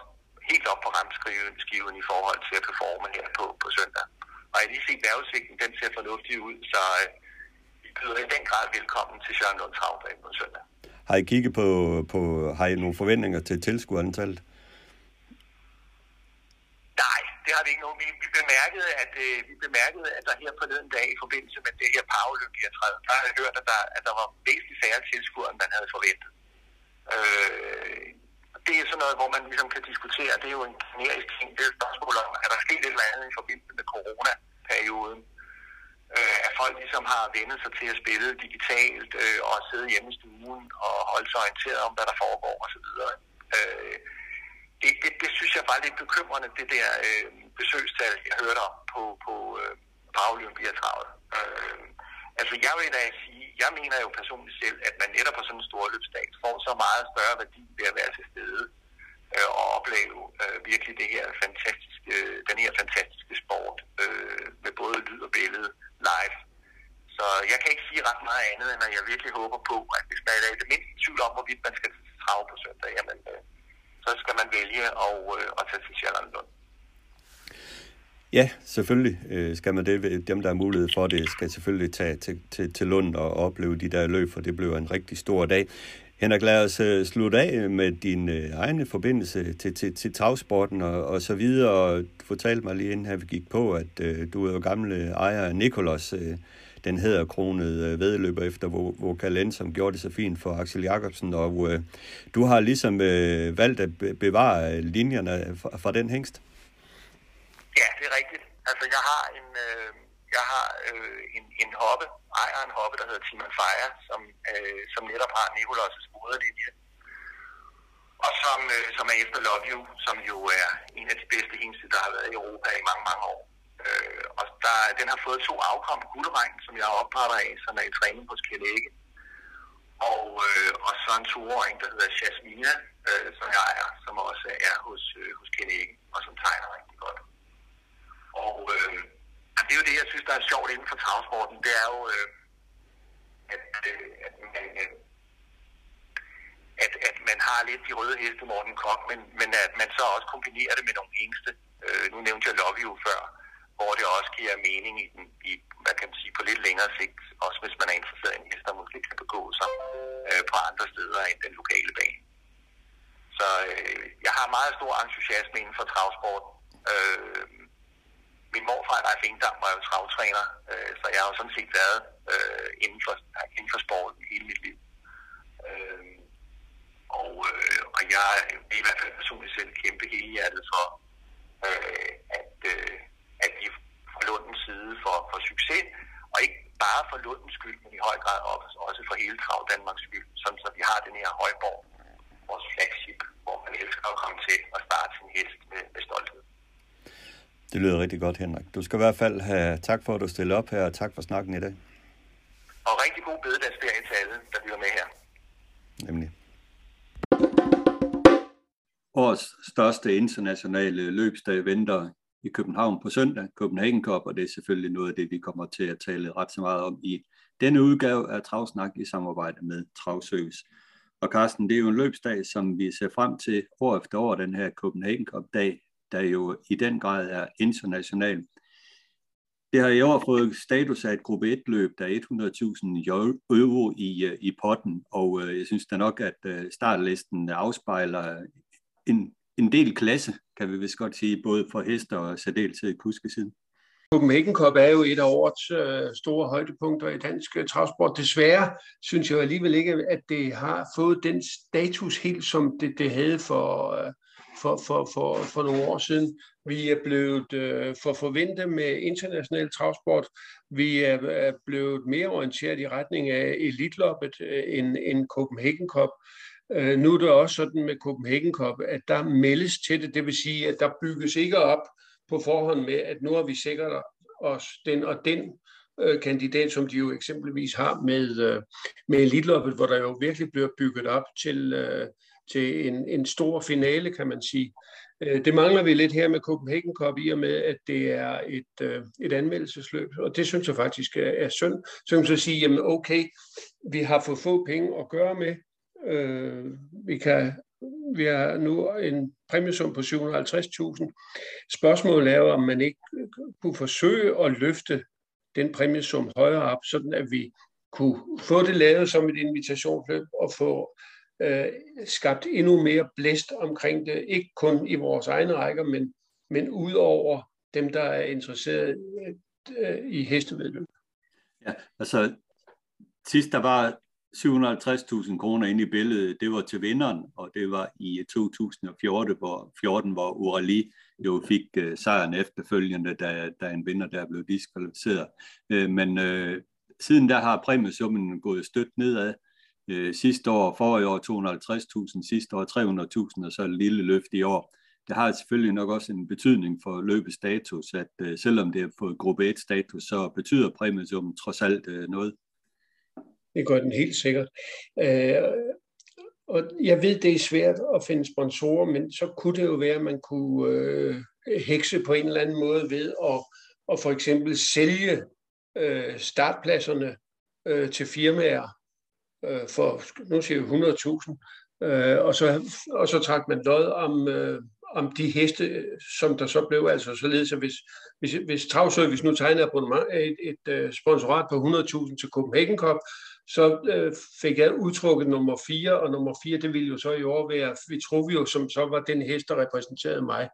helt op på ramskiven i forhold til at performe her på, på søndag. Og jeg lige set vejrudsigten, den ser fornuftig ud, så øh, vi byder i den grad velkommen til Søren Lund Travdag på søndag. Har I kigget på, på har I nogle forventninger til tilskuerantallet? Nej, det har vi ikke nogen. Vi, vi, bemærkede, at, øh, vi bemærkede, at der her forleden dag i forbindelse med det her Paralympiatræde, der har jeg hørt, at der, at der var væsentligt færre tilskuere, end man havde forventet. Øh, det er sådan noget, hvor man ligesom kan diskutere. Det er jo en generisk ting. Det er et spørgsmål om, at der sket et eller andet i forbindelse med coronaperioden. Øh, at folk ligesom har vendt sig til at spille digitalt øh, og sidde hjemme i stuen og holde sig orienteret om, hvad der foregår osv. Øh, det, det, det synes jeg var lidt bekymrende, det der øh, besøgstal, jeg hørte om på, på, øh, på Olympiatravet. Øh, altså jeg vil da sige, jeg mener jo personligt selv, at man netop på sådan en stor løbsdag får så meget større værdi ved at være til stede øh, og opleve øh, virkelig det her fantastiske, den her fantastiske sport øh, med både lyd og billede live. Så jeg kan ikke sige ret meget andet, end at jeg virkelig håber på, at hvis man er det mindste tvivl om, hvorvidt man skal trave på søndag, jamen, øh, så skal man vælge at, øh, at tage til Sjælland Lund. Ja, selvfølgelig øh, skal man det. Dem, der har mulighed for det, skal selvfølgelig tage til, til, til Lund og opleve de der løb, for det bliver en rigtig stor dag. Henrik, lad os uh, slutte af med din øh, egne forbindelse til, til, til tagsporten og, og så videre. Du fortalte mig lige inden her vi gik på, at øh, du er jo gamle ejer af Nikolos. Øh, den hedder kronet øh, vedløber efter Vokalen, som gjorde det så fint for Axel Jacobsen, og øh, du har ligesom øh, valgt at bevare øh, linjerne fra, fra den hængst. Ja, det er rigtigt. Altså, jeg har en, øh, jeg har øh, en, en hoppe, ejer en hoppe, der hedder Timon Fire, som, øh, som netop har Nicolas' moderlinje. Og som, øh, som er efter Love You, som jo er en af de bedste hængste, der har været i Europa i mange, mange år. Øh, og der, den har fået to afkom, guldregn, som jeg opdrætter af, som er i træning hos Kjell Og, øh, og så en toåring, der hedder Jasmina, øh, som jeg er, som også er hos, øh, hos Kjell og som tegner rigtig godt. Og øh, det er jo det, jeg synes, der er sjovt inden for travsporten. Det er jo, øh, at, øh, at, man, øh, at, at man har lidt de røde heste Morten Kok, men, men at man så også kombinerer det med nogle hængste. Øh, nu nævnte jeg Love You før, hvor det også giver mening i, den, i hvad kan man sige, på lidt længere sigt, også hvis man er interesseret i en hest, der måske kan begå sig øh, på andre steder end den lokale bane. Så øh, jeg har meget stor entusiasme inden for travsport. Øh, min morfar, der er var jo travtræner, øh, så jeg har jo sådan set været øh, inden, for, inden for sporten hele mit liv. Øh, og, øh, og jeg er i hvert fald personligt selv kæmpe hele hjertet for, øh, at, øh, at vi fra Lundens side for, for succes, og ikke bare for Lundens skyld, men i høj grad også for hele Trav Danmarks skyld, sådan så vi har den her højborg, vores flagship, hvor man elsker at komme til og starte sin hest med, med stolthed. Det lyder rigtig godt, Henrik. Du skal i hvert fald have tak for, at du stiller op her, og tak for snakken i dag. Og rigtig god bededagsferie til alle, der lytter med her. Nemlig. Årets største internationale løbsdag venter i København på søndag, Copenhagen Cup, og det er selvfølgelig noget af det, vi kommer til at tale ret så meget om i denne udgave af Travsnak i samarbejde med Travservice. Og Carsten, det er jo en løbsdag, som vi ser frem til år efter år, den her Copenhagen Cup-dag, der jo i den grad er international. Det har i år fået status af et gruppe 1-løb, der er 100.000 euro i, øh, i potten, og øh, jeg synes da nok, at øh, startlisten afspejler en, en del klasse, kan vi vist godt sige, både for hester og særdeleshed i kuskesiden. Copenhagen Cup er jo et af årets øh, store højdepunkter i dansk øh, travsport. Desværre synes jeg alligevel ikke, at det har fået den status helt, som det, det havde for, øh, for, for, for, for nogle år siden. Vi er blevet øh, for forventet med international travsport. Vi er, er blevet mere orienteret i retning af elitloppet øh, end, end Copenhagen Cup. Øh, nu er det også sådan med Copenhagen Cup, at der meldes til det. Det vil sige, at der bygges ikke op på forhånd med, at nu har vi sikret os den og den øh, kandidat, som de jo eksempelvis har med, øh, med elitloppet, hvor der jo virkelig bliver bygget op til, øh, til en, en stor finale, kan man sige. Øh, det mangler vi lidt her med Copenhagen Cup i og med, at det er et, øh, et anmeldelsesløb, og det synes jeg faktisk er, er synd. Så kan man så sige, jamen okay, vi har for få penge at gøre med. Øh, vi kan vi har nu en præmiesum på 750.000. Spørgsmålet er om man ikke kunne forsøge at løfte den præmiesum højere op, sådan at vi kunne få det lavet som et invitationsløb og få øh, skabt endnu mere blæst omkring det, ikke kun i vores egne rækker, men, men ud over dem, der er interesseret øh, i hestevedløb. Ja, altså sidst der var 750.000 kroner ind i billedet, det var til vinderen, og det var i 2014, hvor, 14, hvor Urali jo fik uh, sejren efterfølgende, da, da en vinder der blev diskvalificeret. Uh, men uh, siden der har præmiesummen gået stødt nedad, øh, sidste år, forrige år 250.000, sidste år 300.000, og så et lille løft i år. Det har selvfølgelig nok også en betydning for løbets status, at øh, selvom det har fået gruppe 1 status, så betyder præmiesummen trods alt øh, noget. Det gør den helt sikkert. Øh, og jeg ved, det er svært at finde sponsorer, men så kunne det jo være, at man kunne øh, hekse på en eller anden måde ved at, at for eksempel sælge øh, startpladserne øh, til firmaer, øh, for, nu siger vi 100.000, øh, og, så, og så trak man lod om, øh, om de heste, som der så blev, altså således, at hvis, hvis, hvis Travservice nu tegner et, et, et sponsorat på 100.000 til Copenhagen Cup, så øh, fik jeg udtrukket nummer 4, og nummer 4, det ville jo så i år være vi vi jo, som så var den hest, der repræsenterede mig.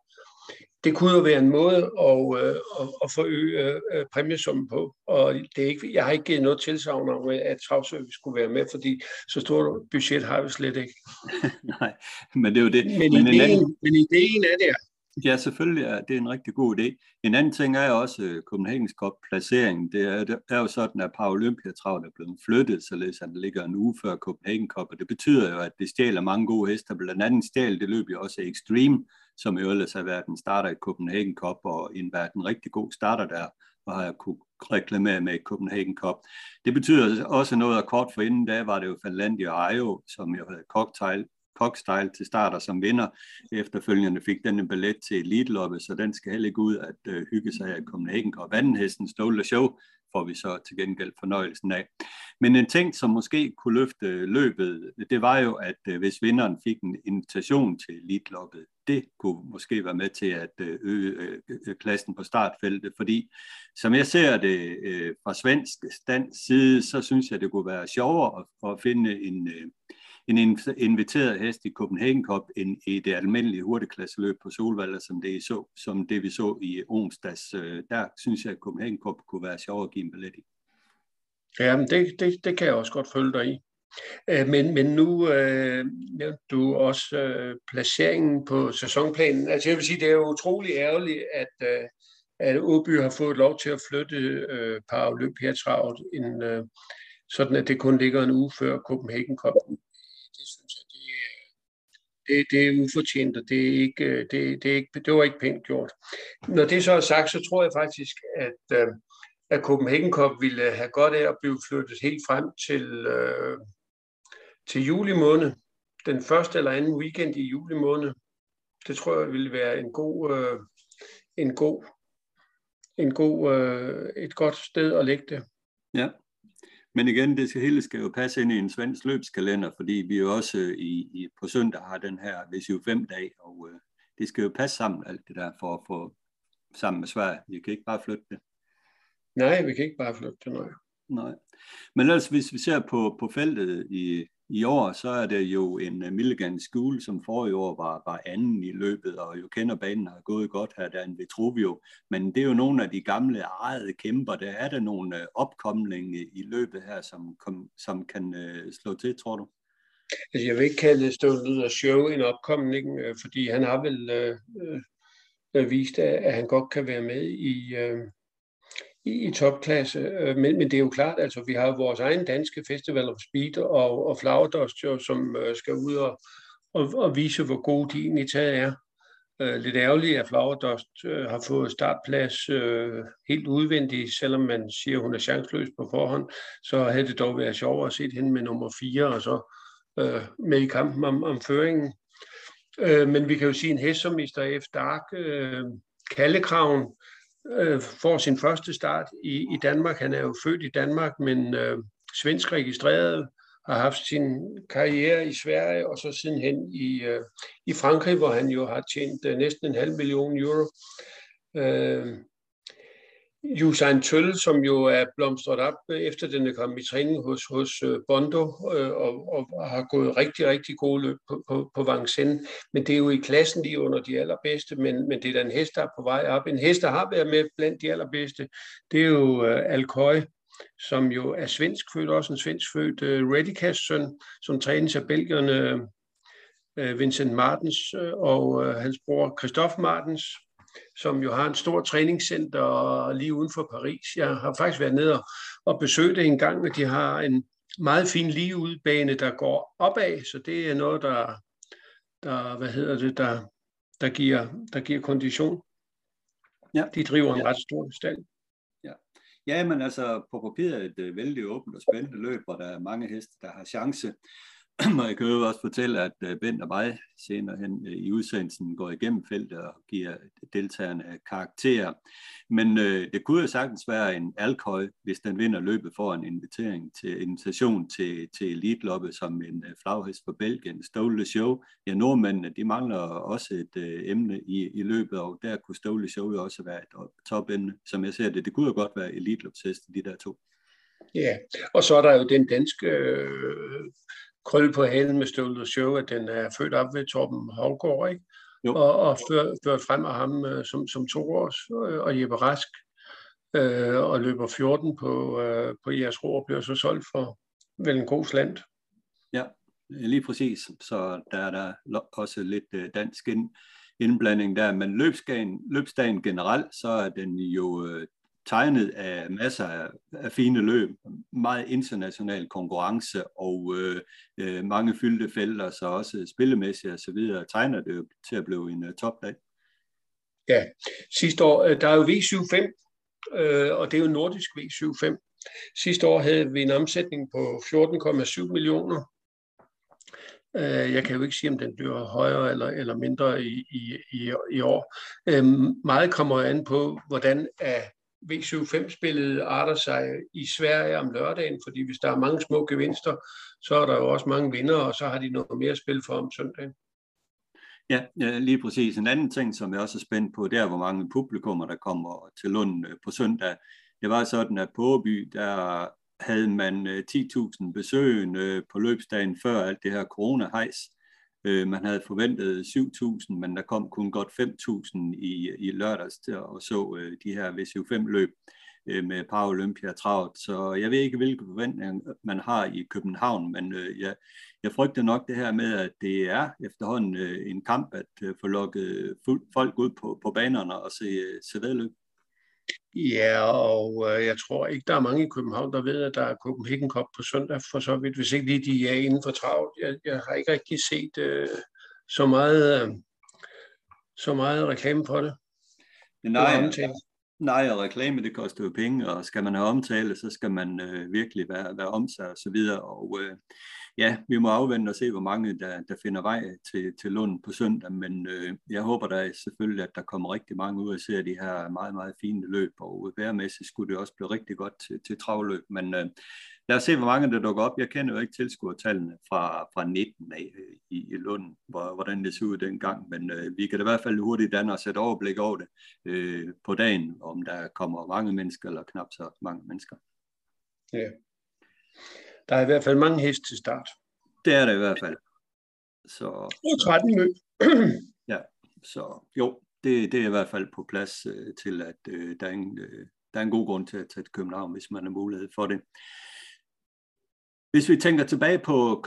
det kunne jo være en måde at, øh, at, at forøge øh, præmiesummen på. Og det er ikke, jeg har ikke givet noget tilsavn om, at travservice skulle være med, fordi så stort budget har vi slet ikke. Nej, men det er jo det. Men, men, ideen, anden... men ideen er der. Ja, selvfølgelig er det en rigtig god idé. En anden ting er også øh, Copenhagen's Cup placeringen. Det er, det er jo sådan, at Paralympiatravet er blevet flyttet, således at det ligger en uge før Copenhagen Cup, og det betyder jo, at det stjæler mange gode hester. Blandt andet stjæl det løb jo også Extreme, som i ellers har været en starter i Copenhagen Cup, og en været en rigtig god starter der, og har kunne reklamere med Copenhagen Cup. Det betyder også noget, at kort for inden da var det jo Finlandia og Ajo, som jo havde cocktail Cockstyle til starter som vinder. Efterfølgende fik den en ballet til elite så den skal heller ikke ud at øh, hygge sig af Copenhagen og Vandenhesten Stole Show får vi så til gengæld fornøjelsen af. Men en ting, som måske kunne løfte øh, løbet, det var jo, at øh, hvis vinderen fik en invitation til elite det kunne måske være med til at øh, øge klassen på startfeltet, fordi som jeg ser det fra svensk stands side, så synes jeg, det kunne være sjovere at finde en, en inviteret hest i Copenhagen Cup end i det almindelige hurtigklasseløb på Solvalder, som det, så, som det vi så i onsdags. Øh, der synes jeg, at Copenhagen Cup kunne være sjov at give en billet i. Ja, men det, det, det kan jeg også godt følge dig i. Øh, men, men nu øh, nævnte du også øh, placeringen på sæsonplanen. Altså jeg vil sige, det er jo utrolig ærgerligt, at, øh, at Åby har fået lov til at flytte øh, Paralympiatravet, øh, sådan at det kun ligger en uge før Copenhagen Cup det, det er ufortjent, og det, er ikke, øh, det, det, er ikke, det var ikke pænt gjort. Når det så er sagt, så tror jeg faktisk, at, øh, at Copenhagen Cup ville have godt af at blive flyttet helt frem til, øh, til juli måned. Den første eller anden weekend i juli måned. Det tror jeg ville være en god, en god, en god, et godt sted at lægge det. Ja, men igen, det skal, hele skal jo passe ind i en svensk løbskalender, fordi vi jo også øh, i, i, på søndag har den her jo fem dage, og øh, det skal jo passe sammen alt det der for at få sammen med Sverige. Vi kan ikke bare flytte det. Nej, vi kan ikke bare flytte det, nej. Nej. Men ellers, hvis vi ser på, på feltet i, i år, så er det jo en øh, Milligan School, som forrige år var, var anden i løbet, og jo kender banen har gået godt her, der er en Vitruvio. Men det er jo nogle af de gamle ejede kæmper. Der er der nogle øh, opkomlinge i, løbet her, som, kom, som kan øh, slå til, tror du? Altså, jeg vil ikke kalde det stået show en opkomling, øh, fordi han har vel øh, øh, vist, at han godt kan være med i, øh, i, i topklasse. Øh, men, men det er jo klart, altså vi har vores egen danske Festival of Speed og, og Flagerdust, jo, som øh, skal ud og, og, og vise, hvor gode de egentlig taget er. Øh, lidt ærgerligt, at Flagerdust har fået startplads helt udvendigt, selvom man siger, at hun er chanceløs på forhånd, så havde det dog været sjovere at se hende med nummer 4 og så uh, med i kampen om, om føringen. Uh, men vi kan jo sige, en hest som Mr. F. Dark, uh, Kallekraven, øh, får sin første start i, i Danmark. Han er jo født i Danmark, men øh, svensk registreret, har haft sin karriere i Sverige, og så sidenhen i, øh, i Frankrig, hvor han jo har tjent øh, næsten en halv million euro. Øh, Usain Tølle, som jo er blomstret op øh, efter den er kommet i træning hos, hos øh, Bondo øh, og, og har gået rigtig, rigtig gode løb på, på, på Vincennes. Men det er jo i klassen lige under de allerbedste, men, men det er da en hest, der er på vej op. En hest, der har været med blandt de allerbedste, det er jo uh, Alcoy, som jo er svensk født, også en svensk født uh, Redicast søn, som trænes af belgierne uh, Vincent Martens og uh, hans bror Christoph Martens, som jo har en stor træningscenter lige uden for Paris. Jeg har faktisk været nede og besøgt det en gang, og de har en meget fin ligeudbane, der går opad, så det er noget, der, der hvad hedder det, der, der, giver, der giver kondition. Ja. De driver en ja. ret stor stand. Ja. ja, men altså på papiret er det et vældig åbent og spændende løb, hvor der er mange heste, der har chance. Og jeg kan jo også fortælle, at øh, Bent og mig senere hen øh, i udsendelsen går igennem feltet og giver deltagerne karakterer. Men øh, det kunne jo sagtens være en alkohol, hvis den vinder løbet for en invitering til invitation til, til Elite som en øh, flaghest for Belgien, Stole Show. Ja, nordmændene, de mangler også et øh, emne i, i løbet, og der kunne Stole Show jo også være et topemne, som jeg ser det. Det kunne jo godt være Elite de der to. Ja, og så er der jo den danske øh, krølle på halen med Stålet Show, at den er født op ved Torben Havgård, ikke? og, og ført, ført frem af ham øh, som, som to års, øh, og Jeppe Rask, øh, og løber 14 på, øh, på jeres ro og bliver så solgt for vel en god slant. Ja, lige præcis. Så der er der også lidt øh, dansk ind, indblanding der, men løbsdagen, løbsdagen generelt, så er den jo øh, tegnet af masser af, af fine løb, meget international konkurrence og øh, øh, mange fyldte felter, så også spillemæssigt og så videre, tegner det jo til at blive en uh, topdag. Ja, sidste år, øh, der er jo V75, øh, og det er jo nordisk V75. Sidste år havde vi en omsætning på 14,7 millioner. Øh, jeg kan jo ikke sige, om den bliver højere eller, eller mindre i, i, i, i år. Øh, meget kommer an på, hvordan er V75-spillet arter sig i Sverige om lørdagen, fordi hvis der er mange små gevinster, så er der jo også mange vinder, og så har de noget mere spil for om søndagen. Ja, lige præcis. En anden ting, som jeg også er spændt på, det er, hvor mange publikummer, der kommer til Lund øh, på søndag. Det var sådan, at på Åby, der havde man øh, 10.000 besøgende øh, på løbsdagen før alt det her corona-hejs. Øh, man havde forventet 7.000, men der kom kun godt 5.000 i, i lørdags til at så øh, de her VCU5-løb øh, med Paralympia travlt. Så jeg ved ikke, hvilke forventninger man har i København, men øh, jeg, jeg frygter nok det her med, at det er efterhånden øh, en kamp at øh, få lukket folk ud på, på banerne og se, øh, se vedløb. Ja, og øh, jeg tror ikke, der er mange i København, der ved, at der er Copenhagen Cup på søndag, for så vidt, hvis ikke lige de er inden for travlt. Jeg, jeg har ikke rigtig set øh, så meget øh, så meget reklame for det. Nej, nej, og reklame, det koster jo penge, og skal man have omtale, så skal man øh, virkelig være, være om sig og så videre. Og øh, ja, vi må afvente og se, hvor mange der, der finder vej til, til Lund på søndag, men øh, jeg håber da selvfølgelig, at der kommer rigtig mange ud og ser de her meget, meget fine løb, og værmæssigt skulle det også blive rigtig godt til, til travløb, men øh, lad os se, hvor mange der dukker op. Jeg kender jo ikke tilskuertallene fra, fra 19 af øh, i, i Lund, hvor, hvordan det så ud dengang, men øh, vi kan da i hvert fald hurtigt danne os et overblik over det øh, på dagen, om der kommer mange mennesker eller knap så mange mennesker. Ja. Der er i hvert fald mange heste til start. Det er der i hvert fald. Så, og 13 løb. ja, så jo, det, det er i hvert fald på plads øh, til, at øh, der, er en, øh, der er en god grund til at tage til København, hvis man har mulighed for det. Hvis vi tænker tilbage på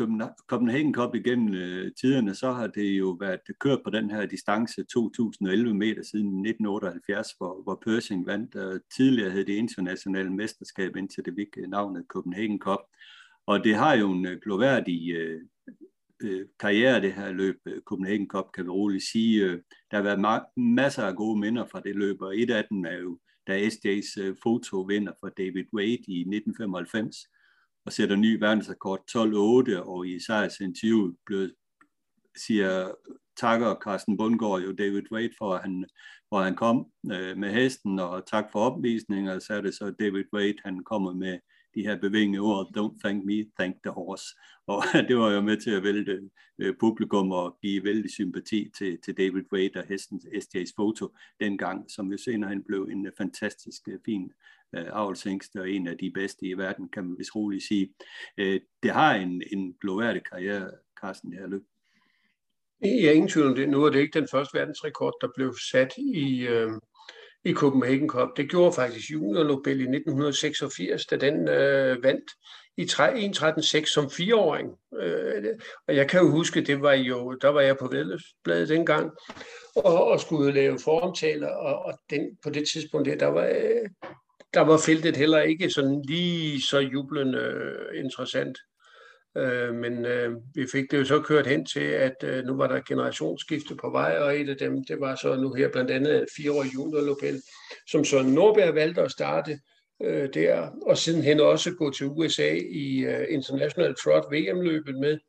Copenhagen Cup igennem øh, tiderne, så har det jo været kørt på den her distance 2011 meter siden 1978, hvor, hvor Pershing vandt. Og tidligere hed det internationale mesterskab, indtil det fik navnet Copenhagen Cup. Og det har jo en øh, gloværdig øh, øh, karriere, det her løb, øh, Copenhagen Cup, kan vi roligt sige. Øh, der har været ma- masser af gode minder fra det løb, og et af dem er jo, da SJ's øh, foto vinder for David Wade i 1995, og sætter ny verdensrekord 12-8, og i Isaias interview blev, siger takker Carsten Bundgaard jo David Wade for, at han, hvor han kom øh, med hesten, og tak for opvisningen, og så er det så David Wade, han kommer med de her bevægende ord, don't thank me, thank the horse. Og det var jo med til at vælte øh, publikum og give vældig sympati til, til David Wade og hestens SJ's foto dengang, som jo senere hen blev en øh, fantastisk øh, fin øh, og en af de bedste i verden, kan man vist roligt sige. Øh, det har en, en gloværdig karriere, Carsten, det her løb. Jeg er ingen tvivl om det. Nu er det ikke den første verdensrekord, der blev sat i, øh, i Copenhagen Cup. Det gjorde faktisk Junior Nobel i 1986, da den øh, vandt i 1.13.6 som fireåring. Øh, og jeg kan jo huske, det var jo, der var jeg på vedløbsbladet dengang, og, og skulle lave foromtaler, og, og den, på det tidspunkt der, der var, øh, der var feltet heller ikke sådan lige så jublende øh, interessant. Øh, men øh, vi fik det jo så kørt hen til, at øh, nu var der generationsskifte på vej, og et af dem, det var så nu her blandt andet fireårig juniorlopel, som så Norberg valgte at starte øh, der, og sidenhen også gå til USA i øh, International Trot VM-løbet med.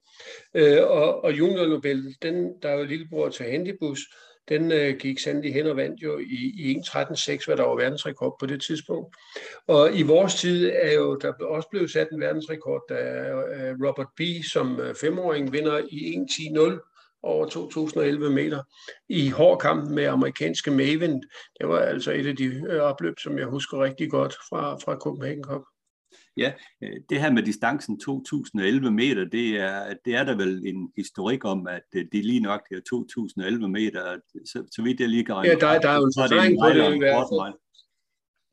Øh, og, og juniorlopel, den, der er jo lillebror til Handybus, den øh, gik sandelig hen og vandt jo i, i 1.13.6, hvad der var verdensrekord på det tidspunkt. Og i vores tid er jo der også blevet sat en verdensrekord, da øh, Robert B. som øh, femåring vinder i 1.10.0 over 2011 meter i hård kamp med amerikanske Maven. Det var altså et af de øh, opløb, som jeg husker rigtig godt fra, fra Copenhagen Cup. Ja, øh, det her med distancen 2011 meter, det er, det er der vel en historik om, at øh, det er lige nok det er 2011 meter, så, så vidt jeg lige kan regne. Ja, der, der er jo en forklaring på det i hvert fald.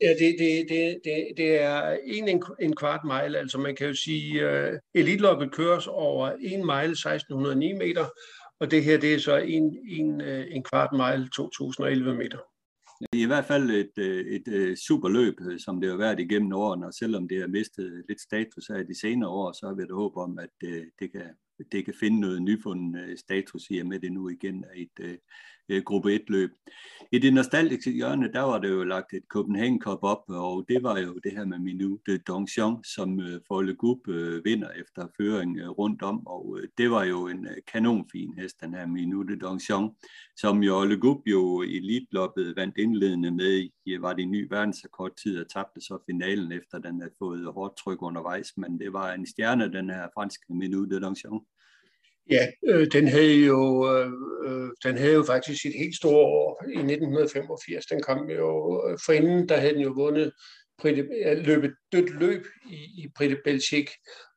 Ja, det, det, det, det, det er en, en, en kvart mile, altså man kan jo sige, uh, elitloppet køres over en mile, 1609 meter, og det her det er så en, en, en kvart mile, 2011 meter. I hvert fald et, øh, et, øh, et super løb, øh, som det har været igennem årene, og selvom det har mistet lidt status af de senere år, så har vi da håb om, at det, det, kan, det kan finde noget nyfunden status i, med det nu igen er et, øh, gruppe 1-løb. I det nostalgiske hjørne, der var det jo lagt et Copenhagen Cup op, og det var jo det her med Minute Dongxiong, som øh, Folle Gub øh, vinder efter føring øh, rundt om, og øh, det var jo en øh, kanonfin hest, den her Minute Dongxiong, som jo Olle Gub jo i elitloppet vandt indledende med i, øh, var det en ny verdensrekord tid, og tabte så finalen efter den havde fået hårdt tryk undervejs, men det var en stjerne, den her franske Minute Dongxiong. Ja, øh, den havde jo øh, øh, den havde jo faktisk sit helt store år i 1985. Den kom jo øh, for inden, der havde den jo vundet løbet dødt løb i, i Britte Belgique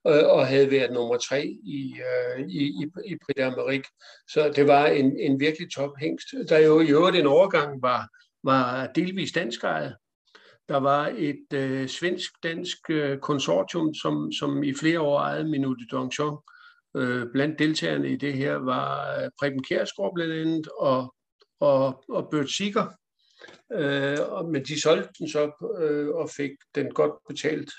øh, og havde været nummer tre i, øh, i, i, i Britte Amerik. Så det var en, en virkelig tophængst. Der jo i øvrigt en overgang var, var delvis dansk ejet. Der var et øh, svensk-dansk øh, konsortium, som, som i flere år ejede Minute Donjon, Øh, blandt deltagerne i det her var øh, Preben Kjærsgaard blandt andet og, og, og Bert Sikker. Øh, men de solgte den så øh, og fik den godt betalt.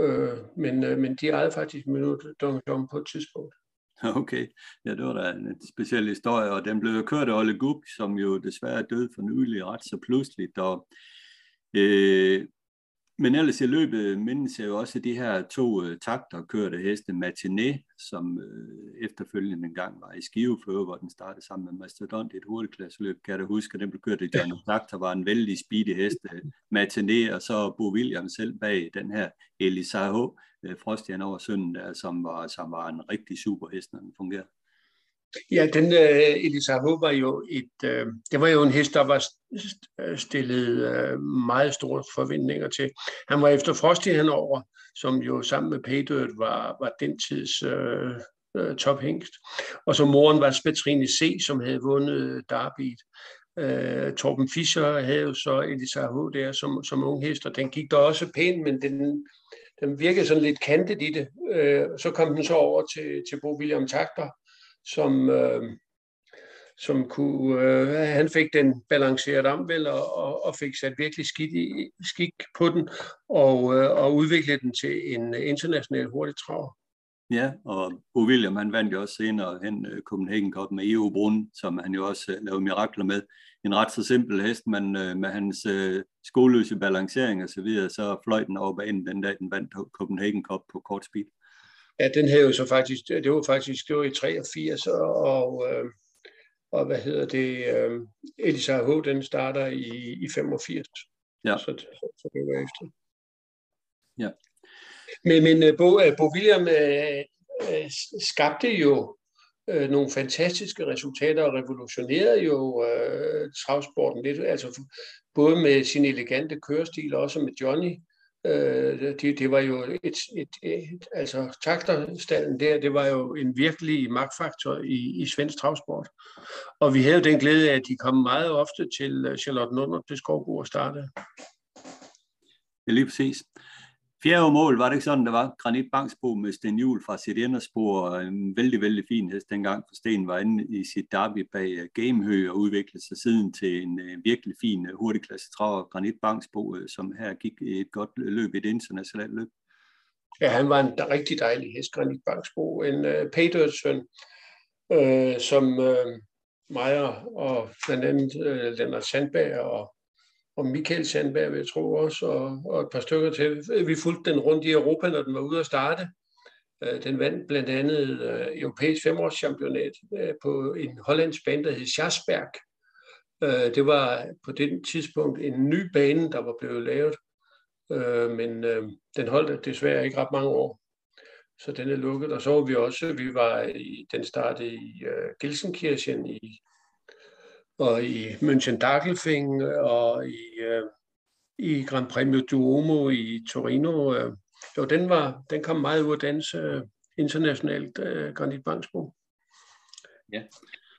Øh, men, øh, men de ejede faktisk minut Dong Dong på et tidspunkt. Okay, ja, det var da en speciel historie, og den blev kørt af Ole Gug, som jo desværre døde for nylig ret så pludseligt, og øh, men ellers i løbet mindes jeg jo også de her to øh, takter kørte heste Matiné, som øh, efterfølgende en gang var i Skivefører, hvor den startede sammen med Mastodont i et hurtigklasseløb. Kan jeg da huske, at den blev kørt i John Takter, var en vældig speedy hest, øh, Matiné, og så Bo Williams selv bag den her Elisa H. Øh, Frostian over sønden der, som var, som var en rigtig super hest, når den fungerede. Ja, den uh, Elisa H. var jo et, uh, det var jo en hest, der var øh, stillet uh, meget store forventninger til. Han var efter Frosty henover, som jo sammen med Paydirt var, var den tids uh, uh, tophængst. Og så moren var Spatrine C., som havde vundet Derby't. Uh, Torben Fischer havde jo så Elisa H. der som, som ung hest, og den gik da også pænt, men den, den virkede sådan lidt kantet i det. Uh, så kom den så over til, til Bo William Takter, som, øh, som kunne, øh, han fik den balanceret om vel, og, og, og fik sat virkelig skidt i, skik på den, og, øh, og udviklede den til en international hurtig trav. Ja, og Bo William, han vandt jo også senere hen uh, Copenhagen Cup med EU Brun, som han jo også uh, lavede mirakler med. En ret så simpel hest, men uh, med hans skoløse balancering og så videre, så fløj den over banen den dag, den vandt Copenhagen Cup på kort speed. Ja, den havde jo så faktisk, det var faktisk, det var i 83, og, øh, og hvad hedder det, øh, Elisa H., den starter i, i 85. Ja. Så, så det var efter. Ja. Men, men øh, Bo, øh, Bo William øh, øh, skabte jo øh, nogle fantastiske resultater og revolutionerede jo øh, travsporten lidt, altså både med sin elegante kørestil og også med Johnny, Øh, det, det var jo et, et, et altså takterstallen der, det var jo en virkelig magtfaktor i, i svensk travsport. Og vi havde den glæde af, at de kom meget ofte til øh, Charlotte Nunder til Skovbo og starte. Ja, lige præcis. Fjerde mål, var det ikke sådan, det var? Granit Bangsbo med Sten Hjul fra sit inderspor. En vældig, vældig fin hest dengang, for Sten var inde i sit derby bag øh, Gamehø og udviklede sig siden til en øh, virkelig fin øh, hurtigklasse traver. Granit Bangsbo, som her gik et godt løb, et internationalt løb. Ja, han var en rigtig dejlig hest, Granit Bangsbo. En uh, Peters uh, som uh, Meyer og blandt andet uh, Lennart Sandberg og og Michael Sandberg, vil jeg tro også, og, og et par stykker til. Vi fulgte den rundt i Europa, når den var ude at starte. Øh, den vandt blandt andet øh, europæisk femårschampionat øh, på en hollandsk bane, der hed Schasberg. Det var på det tidspunkt en ny bane, der var blevet lavet, men den holdt desværre ikke ret mange år. Så den er lukket, og så var vi også, vi var i, den startede i Gelsenkirchen i og i München Dagelfing og i, øh, i Grand Premio Duomo i Torino. Øh, jo, den, var, den kom meget ud af dans øh, internationalt, øh, Granit Bangsbo. Ja,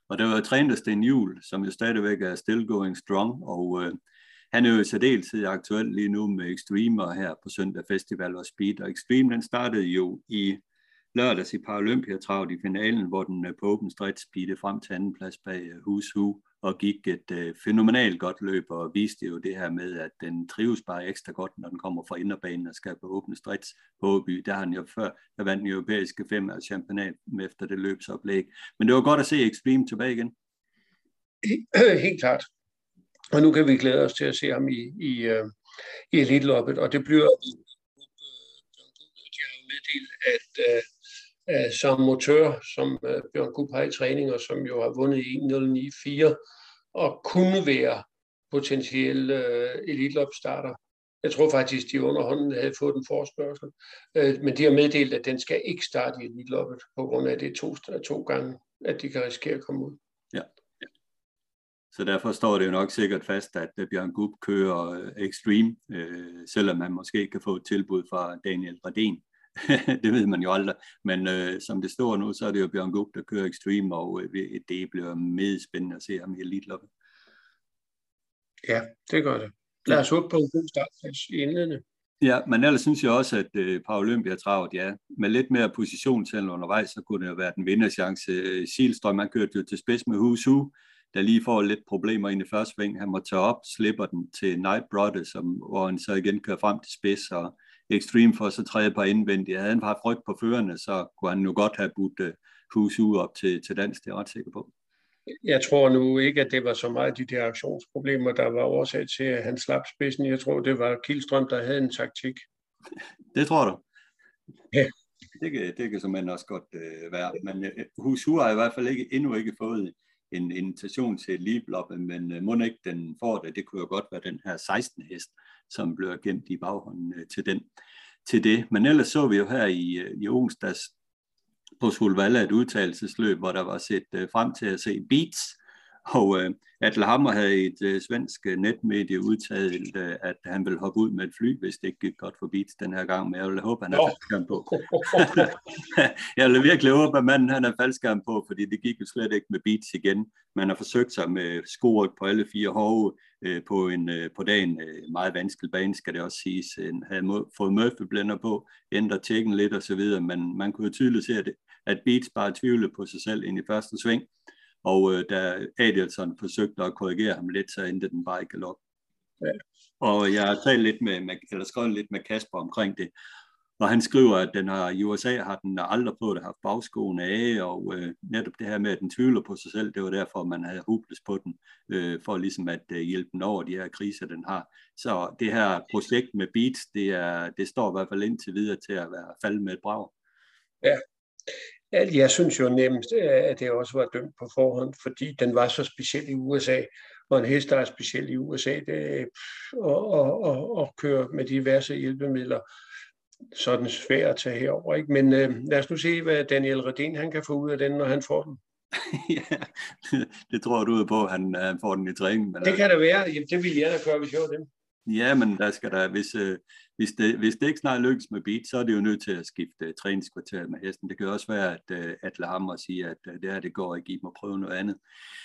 og det var trænet af Sten Juhl, som jo stadigvæk er still going strong, og øh, han er jo i særdeleshed aktuel lige nu med Extreme her på Søndag Festival og Speed, og Extreme den startede jo i lørdags i Paralympiatravet i finalen, hvor den øh, på åben stræt speedede frem til anden plads bag øh, Who's Who og gik et øh, fænomenalt godt løb og viste jo det her med, at den trives bare ekstra godt, når den kommer fra inderbanen og skal på åbne stræt på Åby. Der har han jo før, der vandt den europæiske fem af championat efter det løbsoplæg. Men det var godt at se Extreme tilbage igen. Helt klart. Og nu kan vi glæde os til at se ham i, i, uh, i elitloppet, og det bliver de har meddelt, at øh, som motør, som øh, Bjørn Kup har i træning, og som jo har vundet i 1094, og kunne være potentiel øh, elitlopstarter. Jeg tror faktisk, de underhånden havde fået en forspørgsel, øh, men de har meddelt, at den skal ikke starte i elitloppet, på grund af det to, øh, to gange, at de kan risikere at komme ud. Ja. Så derfor står det jo nok sikkert fast, at øh, Bjørn Gub kører øh, Extreme, øh, selvom man måske kan få et tilbud fra Daniel Radin. det ved man jo aldrig. Men øh, som det står nu, så er det jo Bjørn Gub, der kører Extreme, og øh, det bliver meget spændende at se ham i elite. Ja, det gør det. Lad os håbe på en god startplads i indledende. Ja, men ellers synes jeg også, at øh, Paralympia travet, ja, med lidt mere positionshændel undervejs, så kunne det jo være den vinderchance. Silstrøm, han kørte jo til spids med Husu, der lige får lidt problemer ind i første sving. Han må tage op, slipper den til Night Brother, som, hvor han så igen kører frem til spids, og Extreme for så tredje par indvendigt. Havde han haft frygt på førerne, så kunne han nu godt have budt uh, hus ud op til, til dans, det er jeg ret sikker på. Jeg tror nu ikke, at det var så meget de der aktionsproblemer, der var årsag til, at han slap spidsen. Jeg tror, det var Kildstrøm, der havde en taktik. Det tror du? Ja. Det kan, det kan simpelthen også godt uh, være. Men uh, Hus har i hvert fald ikke, endnu ikke fået en invitation til Libloppe, men øh, må ikke den får det. Det kunne jo godt være den her 16. hest, som bliver gemt i baghånden øh, til, den, til det. Men ellers så vi jo her i, øh, i onsdags på Solvalla et udtalelsesløb, hvor der var set frem til at se Beats, og øh, Atle Hammer havde et øh, svensk netmedie udtalt, øh, at han ville hoppe ud med et fly, hvis det ikke gik godt for Beats den her gang, men jeg vil håbe, han er faldskærm på. jeg vil virkelig håbe, at manden han er faldskærm på, fordi det gik jo slet ikke med Beats igen. Man har forsøgt sig med skoryk på alle fire hove øh, på, en, øh, på dagen. Øh, meget vanskelig bane, skal det også siges. Han havde må, fået Murphy-blænder på, ændret tjekken lidt og så videre, men man kunne jo tydeligt se, at, at Beats bare tvivlede på sig selv ind i første sving og øh, da Adelson forsøgte at korrigere ham lidt, så endte den bare i galop. Ja. Og jeg har talt lidt med, eller skrevet lidt med Kasper omkring det, og han skriver, at den har, i USA har den aldrig prøvet at have bagskoene af, og øh, netop det her med, at den tvivler på sig selv, det var derfor, man havde hubles på den, øh, for ligesom at øh, hjælpe den over de her kriser, den har. Så det her projekt med Beats, det, er, det står i hvert fald indtil videre til at være faldet med et brag. Ja, jeg synes jo nemmest, at det også var dømt på forhånd, fordi den var så speciel i USA, og en hest, der er speciel i USA, det at, at, at, at køre med diverse hjælpemidler, så er den svær at tage herover. Ikke? Men øh, lad os nu se, hvad Daniel Redin han kan få ud af den, når han får den. ja, det tror du på, at han, han får den i træning. Men det kan det være. Jamen, det ville jeg da gøre, hvis jeg var dem. Ja, men der skal der, hvis, øh, hvis, det, hvis det ikke snart lykkes med beat, så er det jo nødt til at skifte uh, træningskvarter med hesten. Det kan også være, at uh, Atle Hammer siger, at uh, det her det går ikke, I må prøve noget andet.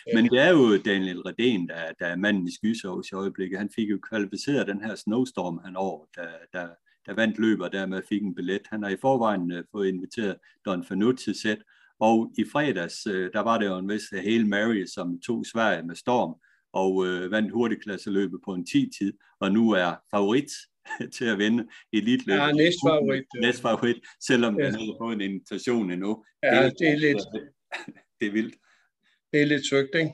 Ja. Men det er jo Daniel Redén, der, der er manden i skysovs i øjeblikket. Han fik jo kvalificeret den her snowstorm han over, der, der, der vandt løber, dermed fik en billet. Han har i forvejen uh, fået inviteret Don Fanut til sæt, og i fredags, uh, der var det jo en vis Hail Mary, som tog Sverige med storm, og øh, vandt hurtigklasseløbet på en 10-tid, og nu er favorit til at vinde elitløbet. Ja, næst favorit. Næst favorit, selvom ja. han har fået en invitation endnu. Ja, det, det er lidt... Det er vildt. Det er lidt søgt, ikke?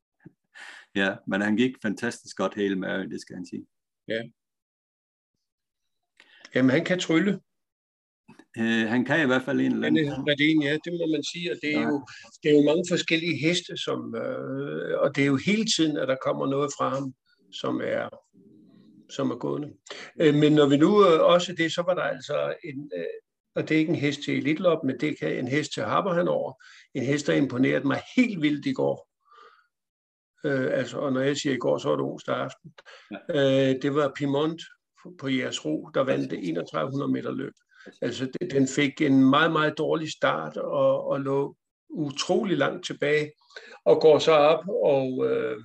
ja, men han gik fantastisk godt hele med, det skal han sige. Ja. Jamen, han kan trylle. Øh, han kan i hvert fald en eller anden. Redin, ja, det må man sige. Og det er, ja. jo, det er jo mange forskellige heste, som, øh, og det er jo hele tiden, at der kommer noget fra ham, som er, som er gående. Øh, men når vi nu øh, også det, så var der altså en, øh, og det er ikke en hest til Elitlop, men det kan en hest til Harper han over. En hest, der imponerede mig helt vildt i går. Øh, altså, og når jeg siger i går, så var det onsdag aften. Ja. Øh, det var Pimont på jeres ro, der vandt det 3100 meter løb. Altså, det, den fik en meget, meget dårlig start og, og lå utrolig langt tilbage og går så op og øh,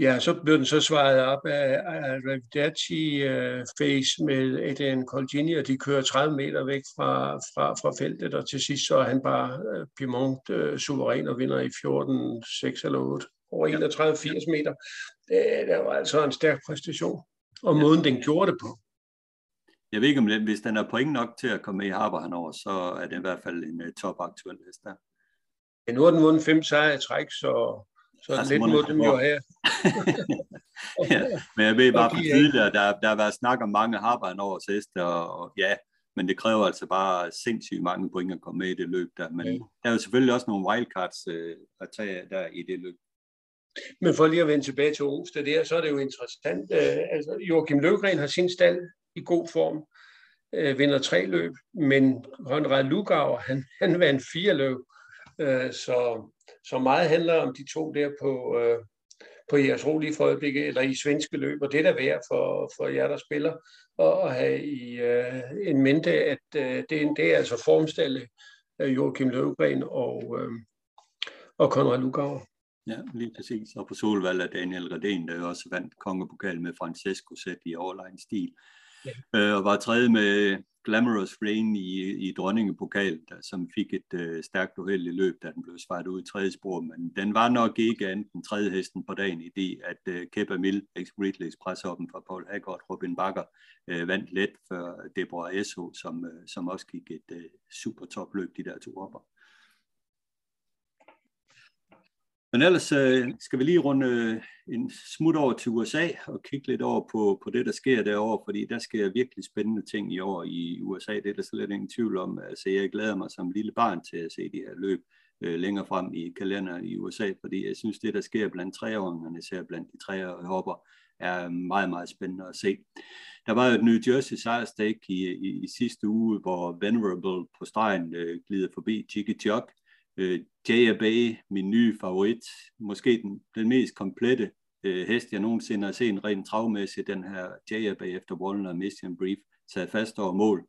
Ja, så blev den så svaret op af, af uh, Face med Adrian Colgini, og de kører 30 meter væk fra, fra, fra feltet, og til sidst så er han bare uh, Piemont uh, suveræn og vinder i 14, 6 eller 8 over 31-80 meter. Det, det var altså en stærk præstation, og måden den gjorde det på. Jeg ved ikke om det, hvis den er point nok til at komme med i Harbour henover, så er det i hvert fald en uh, top aktuel hest der. Ja, nu har den vundet fem sejre i træk, så så altså, lidt må dem jo have. ja, men jeg ved bare for tidligere, der, der har været snak om mange harbejen over sidste, og, og ja, men det kræver altså bare sindssygt mange point at komme med i det løb der. Men ja. der er jo selvfølgelig også nogle wildcards øh, at tage der i det løb. Men for lige at vende tilbage til onsdag der, så er det jo interessant. Øh, altså, Joachim Løvgren har sin stald i god form, øh, vinder tre løb, men Konrad Lugauer, han, han vandt fire løb. Øh, så så meget handler om de to der på, øh, på jeres rolige for øjeblikket, eller i svenske løb, og det er da værd for, for jer, der spiller, og at have i øh, en mente, at øh, det, er, det er altså formstallet af Joachim Løvgren og, øh, og Konrad Lugauer. Ja, lige præcis. Og på Solvald er Daniel Redén, der også vandt kongepokal med Francesco sæt i overlegen stil. Ja. Øh, og var tredje med Glamorous Rain i, i dronningepokalen, der, som fik et øh, stærkt uheldigt løb, da den blev svaret ud i tredje spor, men den var nok ikke andet den tredje hesten på dagen i det, at øh, Kepa Mill, ex Ridleys pressehoppen fra Paul Haggard, Robin Bakker, øh, vandt let for Deborah Esso, som, øh, som også gik et øh, super topløb, de der to hopper. Men ellers øh, skal vi lige runde øh, en smut over til USA og kigge lidt over på, på det, der sker derovre, fordi der sker virkelig spændende ting i år i USA. Det er der slet ingen tvivl om. Altså, jeg glæder mig som lille barn til at se de her løb øh, længere frem i kalenderen i USA, fordi jeg synes, det, der sker blandt treåringerne, især blandt de treårige hopper, er meget, meget spændende at se. Der var jo et New Jersey sejrstik i, i, i sidste uge, hvor Venerable på stregen øh, glider forbi Jiggy Jog, øh, Bay, min nye favorit, måske den, den mest komplette øh, hest, jeg nogensinde har set rent travmæssigt, den her Bay efter Walnut Mission Brief, sat fast over mål.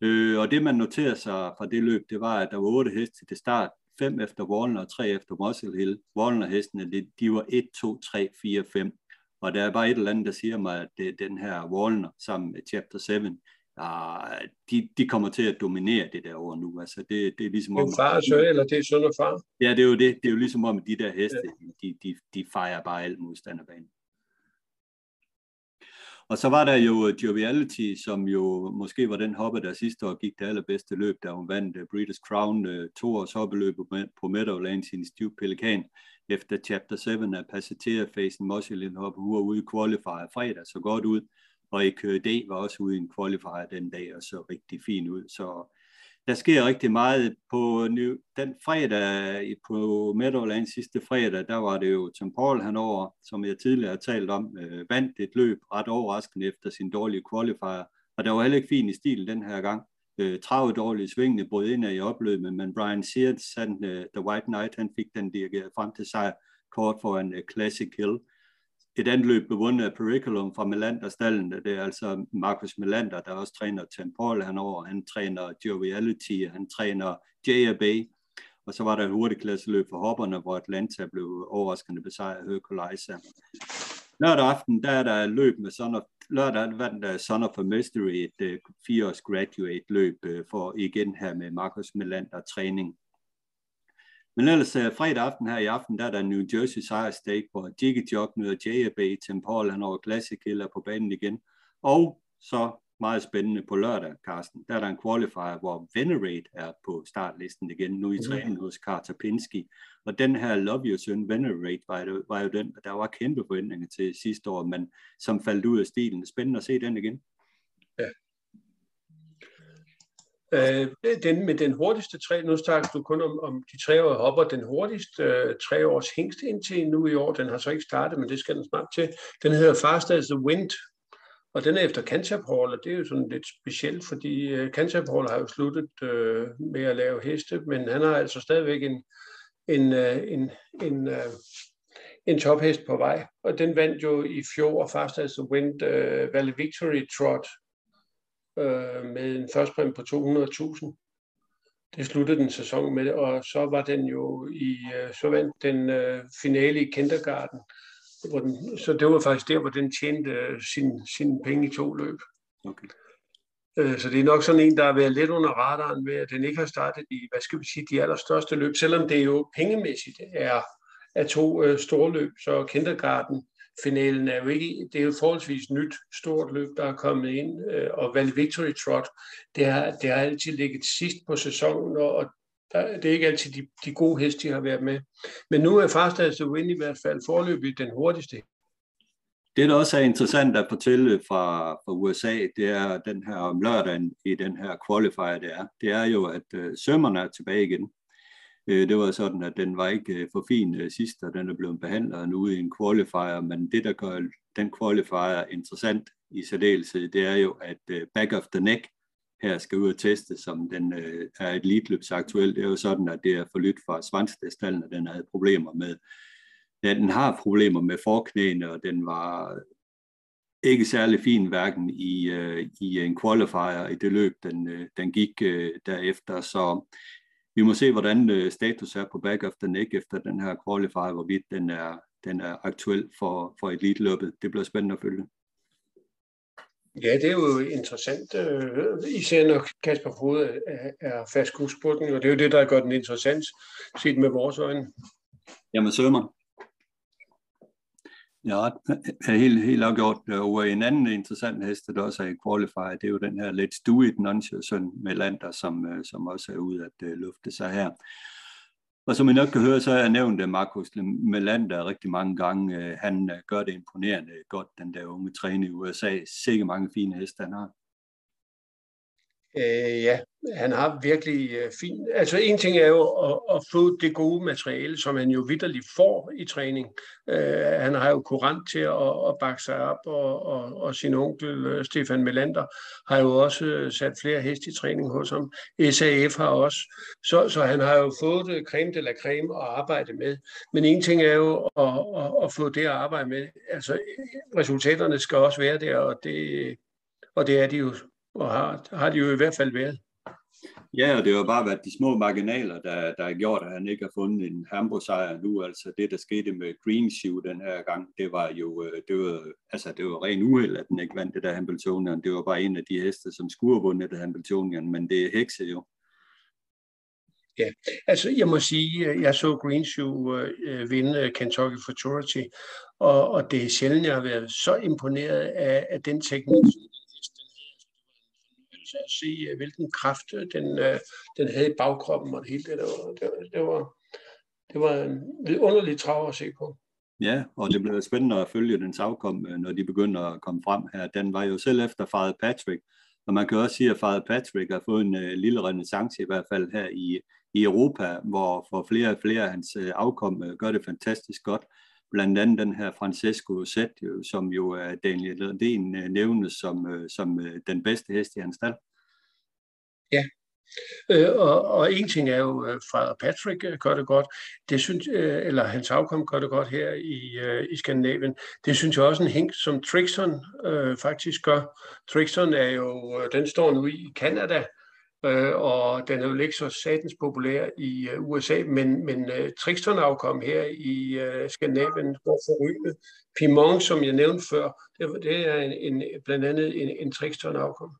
Øh, og det man noterer sig fra det løb, det var, at der var otte heste til start, fem efter Wallen og tre efter Muscle Hill. Walnut-hestene, de, de var 1, 2, 3, 4, 5. Og der er bare et eller andet, der siger mig, at det, den her Walnut sammen med Chapter 7, uh, de, de kommer til at dominere det der over nu. Altså det, det er ligesom om... Det er far søn, eller det er søn og far? Ja, det er jo det. Det er jo ligesom om, de der heste, ja. de, de, de fejrer bare alt modstanderbanen. Og så var der jo Joviality, som jo måske var den hoppe, der sidste år gik det allerbedste løb, da hun vandt uh, Breeders' Crown uh, to års hoppeløb på Meadowlands i en stiv pelikan, efter Chapter 7 af Passager-facen Moshilin hoppe. Hun var ude i qualifier fredag, så godt ud og EKD var også ude i en qualifier den dag, og så rigtig fin ud. Så der sker rigtig meget. På den fredag på Meadowlands sidste fredag, der var det jo Tom Paul henover, som jeg tidligere har talt om, øh, vandt et løb ret overraskende efter sin dårlige qualifier. Og der var heller ikke fin i stil den her gang. Øh, travet dårlige svingende brød ind i opløbet, men Brian Sears, han, øh, The White Knight, han fik den dirigeret frem til sig kort for en øh, Classic Hill et andet løb blev af Periculum fra Melander-stallen. Det er altså Markus Melander, der også træner Tempol henover. Han træner Joviality, han træner JAB. Og så var der et hurtigklasseløb for hopperne, hvor Atlanta blev overraskende besejret af Hercules. Lørdag aften, der er der løb med Son of, lørdag var der Son of a Mystery, et uh, fireårs graduate løb uh, øh, for igen her med Markus Melander træning. Men ellers uh, fredag aften her i aften, der er der New Jersey Sire Stake, hvor Jiggy Jog møder JAB, Tim Paul, han over Classic Hill er på banen igen. Og så meget spændende på lørdag, Carsten. Der er der en qualifier, hvor Venerate er på startlisten igen, nu i træning hos Carter Pinsky. Og den her Love Your Son Venerate var, jo, var jo den, der var kæmpe forventninger til sidste år, men som faldt ud af stilen. Spændende at se den igen. Ja, Øh, den, med den hurtigste tre, nu snakker du kun om, om de tre år hopper, den hurtigste øh, tre års hængst indtil nu i år, den har så ikke startet, men det skal den snart til. Den hedder Fast as the Wind, og den er efter Canterpall, og det er jo sådan lidt specielt, fordi øh, Canterpall har jo sluttet øh, med at lave heste, men han har altså stadigvæk en, en, øh, en, en, øh, en tophest på vej. Og den vandt jo i fjor Fast as the Wind uh, Valley Victory Trot uh, med en førstpræmie på 200.000. Det sluttede den sæson med, og så var den jo i, uh, så vandt den uh, finale i Kindergarten. Hvor den, så det var faktisk der, hvor den tjente uh, sin, sin penge i to løb. Okay. Så det er nok sådan en, der har været lidt under radaren ved, at den ikke har startet i, hvad skal vi sige, de allerstørste løb, selvom det jo pengemæssigt er af to øh, store løb, så kindergarten finalen er jo ikke, det er jo forholdsvis nyt stort løb, der er kommet ind, øh, og Val Victory Trot, det har, det har altid ligget sidst på sæsonen, og, og der, det er ikke altid de, de gode heste, de har været med. Men nu er Fast as the Wind i hvert fald forløbig den hurtigste. Det, der også er interessant at fortælle fra, fra USA, det er den her om lørdagen i den her qualifier, det er, det er jo, at øh, sømmerne er tilbage igen. Øh, det var sådan, at den var ikke øh, for fin øh, sidst, og den er blevet behandlet nu i en qualifier, men det, der gør den qualifier interessant i særdeleshed, det er jo, at øh, back of the neck her skal ud og teste, som den er et litløbs aktuelt. Det er jo sådan, at det er forlydt fra Svansdagstallen, at den havde problemer med, ja, den har problemer med forknæene, og den var ikke særlig fin hverken i, i en qualifier i det løb, den, den gik derefter. Så vi må se, hvordan øh, status er på back the neck efter den her qualifier, hvorvidt den er, den er aktuel for, for elite-løbet. Det bliver spændende at følge. Ja, det er jo interessant, øh, især når Kasper Fod er, er fast kurs på den, og det er jo det, der gør den interessant, set med vores øjne. Jamen, sømmer. Ja, helt, helt afgjort. Øh, Og en anden interessant hest, der også er i qualifier, det er jo den her Let's Do It Nonchalant med Lander, som, øh, som også er ude at øh, lufte sig her. Og som I nok kan høre, så har jeg nævnt Markus Melander rigtig mange gange. Han gør det imponerende godt, den der unge træner i USA. Sikke mange fine heste, han har. Øh, ja, han har virkelig øh, fint. Altså en ting er jo at, at få det gode materiale, som han jo vidderligt får i træning. Øh, han har jo kurant til at, at bakke sig op, og, og, og sin onkel øh, Stefan Melander har jo også øh, sat flere heste i træning hos ham. SAF har også. Så, så han har jo fået det creme de la creme at arbejde med. Men en ting er jo at, at, at få det at arbejde med. Altså resultaterne skal også være der, og det, og det er de jo og har, har de jo i hvert fald været. Ja, og det har bare været de små marginaler, der, der har gjort, at han ikke har fundet en Hamburg-sejr nu. Altså det, der skete med Green Shoe den her gang, det var jo øh, det var, altså, det var ren uheld, at den ikke vandt det der Hamiltonian. Det var bare en af de heste, som skulle have vundet det Hamiltonian, men det er hekse jo. Ja, altså jeg må sige, øh, jeg så Green Shoe øh, øh vinde Kentucky Futurity, og, og det er sjældent, jeg har været så imponeret af, af den teknik, at se, øh, hvilken kraft øh, den, øh, den havde i bagkroppen og det hele det. Det var, det, det var, det var en underlig trav at se på. Ja, og det bliver spændende at følge den afkom, øh, når de begynder at komme frem her. Den var jo selv efter Father Patrick, og man kan også sige, at Father Patrick har fået en lille renaissance i hvert fald her i, i Europa, hvor for flere og flere af hans uh, afkom gør det fantastisk godt blandt andet den her Francesco Zet, som jo er Daniel Lundin øh, nævnes som, øh, som øh, den bedste hest i hans stald. Ja, Øh, og, og en ting er jo, at Patrick gør det godt, det synes, eller hans afkom gør det godt her i, øh, i Skandinavien. Det synes jeg også en hink, som Trixon øh, faktisk gør. Trixon er jo, den står nu i Kanada, øh, og den er jo ikke så satens populær i øh, USA, men, men øh, Trixton her i øh, Skandinavien går forrygende. Pimon, som jeg nævnte før, det, det er en, en, blandt andet en, en Trixton afkom.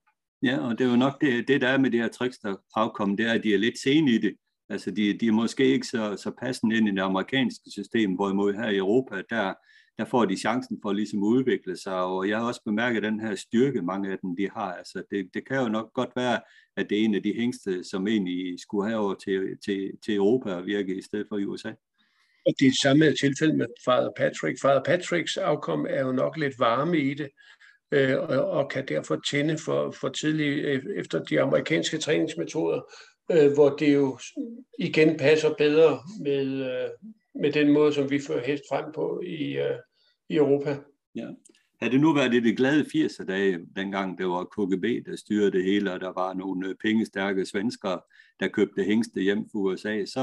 Ja, og det er jo nok det, det der er med det her Trixton afkom, det er, at de er lidt sene i det. Altså, de, de er måske ikke så, så passende ind i det amerikanske system, hvorimod her i Europa, der, der får de chancen for ligesom at udvikle sig, og jeg har også bemærket den her styrke, mange af dem de har. Altså, det, det kan jo nok godt være, at det er en af de hængste, som egentlig skulle have over til, til, til Europa og virke i stedet for i USA. Og det er samme tilfælde med Father Patrick. Father Patricks afkom er jo nok lidt varme i det, øh, og, og kan derfor tænde for, for tidligt øh, efter de amerikanske træningsmetoder, øh, hvor det jo igen passer bedre med, øh, med den måde, som vi fører hest frem på i, øh, i Europa. Ja. havde det nu været i det glade 80'er dage, dengang det var KGB, der styrede det hele, og der var nogle pengestærke svenskere, der købte hængste hjem fra USA, så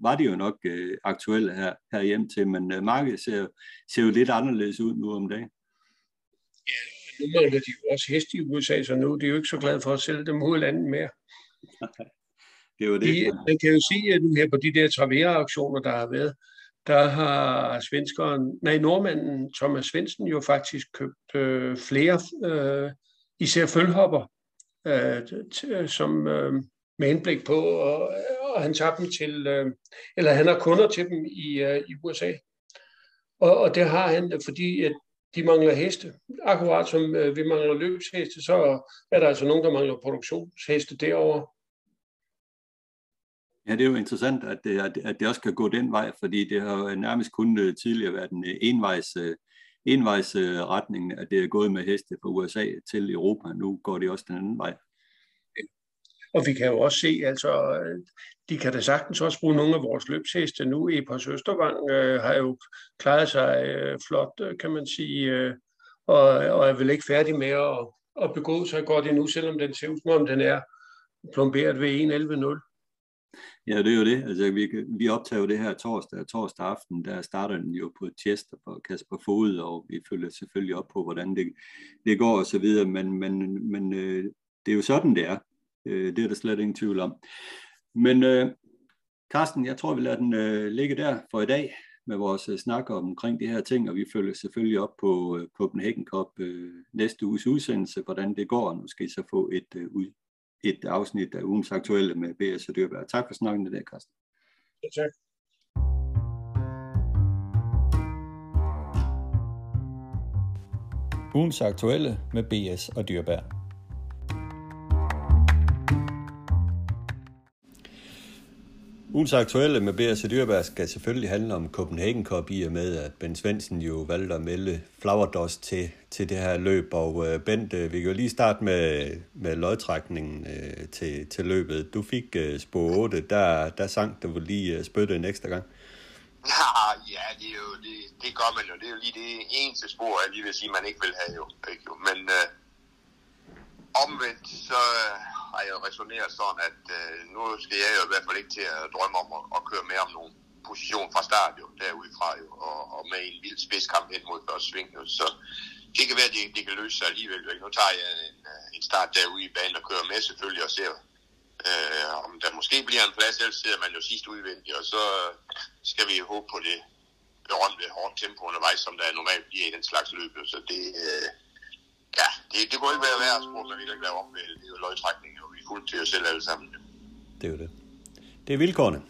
var det jo nok øh, aktuelle her, her hjem til, men øh, markedet ser, ser jo lidt anderledes ud nu om dagen. Ja, nu mangler de jo også heste i USA, så nu er de jo ikke så glade for at sælge dem ud landet mere. det jo det. De, man kan jo sige, at nu her på de der Travera-auktioner, der har været, der har svenskeren, nej, nordmanden Thomas Svensen jo faktisk købt øh, flere, øh, især følhopper, øh, som øh, med henblik på, og, og han tager dem til, øh, eller han har kunder til dem i, øh, i USA. Og, og det har han, fordi at de mangler heste. Akkurat som øh, vi mangler løbsheste, så er der altså nogen, der mangler produktionsheste derovre. Ja, det er jo interessant, at øh, det, at det også kan gå den vej, fordi det har jo nærmest kun øh, tidligere været en øh, envejs, envejs retning, at det er gået med heste fra USA til Europa. Nu går det også den anden vej. Og vi kan jo også se, altså, de kan da sagtens også bruge nogle af vores løbsheste nu. Epos Østervang øh, har jo klaret sig øh, flot, kan man sige, øh, og, og er vel ikke færdig med at, at begå sig godt endnu, selvom den ser ud som om den er plomberet ved 1.11.0. Ja, det er jo det. Altså, vi, vi optager jo det her torsdag, torsdag aften, der starter den jo på Chester for Kasper Fod, og vi følger selvfølgelig op på, hvordan det, det går og så videre, men, men, men øh, det er jo sådan, det er. Øh, det er der slet ingen tvivl om. Men øh, Carsten, jeg tror, vi lader den øh, ligge der for i dag med vores øh, snak omkring de her ting, og vi følger selvfølgelig op på øh, Copenhagen Cup øh, næste uges udsendelse, hvordan det går, og nu skal I så få et øh, ud, et afsnit af ugens aktuelle med B.S. og Dyrberg. Tak for snakken i dag, Carsten. Ja, tak. Ugens aktuelle med B.S. og Dyrberg. Ugens aktuelle med B.S. Dyrberg skal selvfølgelig handle om Copenhagen Cup i og med, at Ben Svendsen jo valgte at melde Flowerdost til, til det her løb. Og uh, Bent, uh, vi kan jo lige starte med, med lodtrækningen uh, til, til løbet. Du fik uh, spor 8, der, der sang du lige uh, spytte en ekstra gang. Ja, ja det, er jo, det, det gør man jo. Det er jo lige det eneste spor, jeg lige vil sige, man ikke vil have jo. Ikke? Men uh, omvendt, så har jeg resoneret sådan, at øh, nu skal jeg jo i hvert fald ikke til at drømme om at, at køre med om nogen position fra start jo, derudfra jo, og, og med en vild spidskamp hen mod første sving jo, så det kan være, at det, det kan løse sig alligevel. Jo. Nu tager jeg en, øh, en start derude i banen og kører med selvfølgelig og ser, øh, om der måske bliver en plads, ellers sidder man jo sidst udvendigt, og så skal vi håbe på det berømte hårdt tempo undervejs, som der normalt bliver i den slags løb. Så det, øh, ja, det, det kunne ikke være værre sport, spurgte, når vi ikke lave om med det er jo løgtrækning, og fuldt til os selv alle sammen. Det er jo det. Det er vilkårene.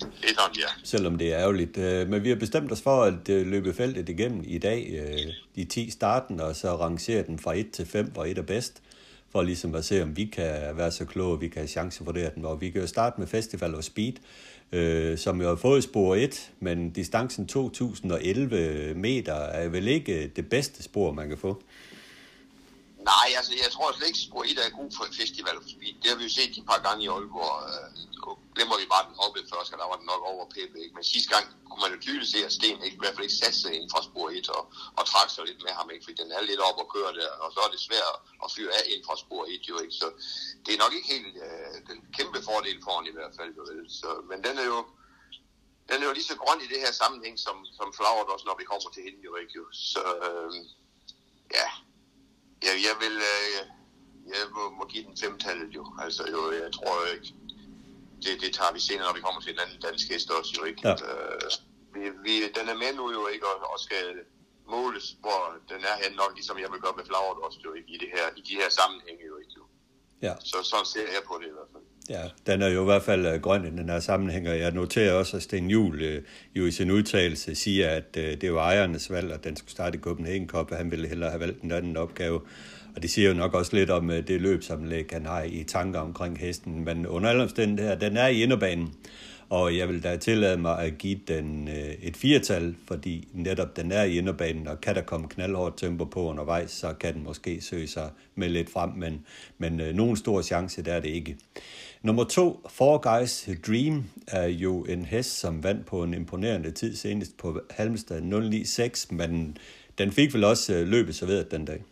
Det er sådan, ja. Selvom det er ærgerligt. Øh, men vi har bestemt os for at øh, løbe feltet igennem i dag. Øh, de 10 starten, og så rangere den fra 1 til 5, hvor 1 er bedst. For ligesom at se, om vi kan være så kloge, at vi kan have chance for det. Og vi kan jo starte med Festival of Speed, øh, som jo har fået spor 1, men distancen 2011 meter er vel ikke det bedste spor, man kan få. Nej, altså jeg tror slet ikke, at 1 er god for en festival for speed. Det har vi jo set de par gange i Aalborg. Øh, glemmer vi bare den oppe først, og der var den nok over PB. Ikke? Men sidste gang kunne man jo tydeligt se, at Sten ikke, i hvert fald ikke satte sig ind fra spor 1 og, og trak sig lidt med ham, ikke? fordi den er lidt op og kører der, og så er det svært at fyre af ind fra spor 1 jo ikke. Så det er nok ikke helt øh, den kæmpe fordel for ham i hvert fald. Jo, vel? Så, men den er jo, den er jo lige så grøn i det her sammenhæng, som, som flagret også, når vi kommer til hende jo ikke. Jo. Så øh, ja, Ja, jeg vil, øh, jeg må, må give den femtallet jo. Altså jo, jeg tror ikke, det, det tager vi senere, når vi kommer til en anden dansk gæst også jo ikke. Ja. Øh, vi, vi, den er med nu jo ikke, og, og skal måles, hvor den er hen nok, ligesom jeg vil gøre med flagret også jo ikke, i, det her, i de her sammenhænge jo ikke. Jo. Ja. Så sådan ser jeg på det i hvert fald. Ja, den er jo i hvert fald øh, grøn i den her sammenhæng, og jeg noterer også, at Sten Juhl øh, jo i sin udtalelse siger, at øh, det var ejernes valg, at den skulle starte i Copenhagen Cup, og han ville hellere have valgt en anden opgave. Og det siger jo nok også lidt om øh, det løbsamlæg, han har i tanker omkring hesten. Men under alle omstændigheder, den er i inderbanen. Og jeg vil da tillade mig at give den øh, et firetal, fordi netop den er i inderbanen, og kan der komme knaldhårdt tempo på undervejs, så kan den måske søge sig med lidt frem, men, men øh, nogen stor chance, der er det ikke. Nummer to, Four Guys Dream, er jo en hest, som vandt på en imponerende tid senest på Halmstad 096, men den fik vel også øh, løbet serveret den dag?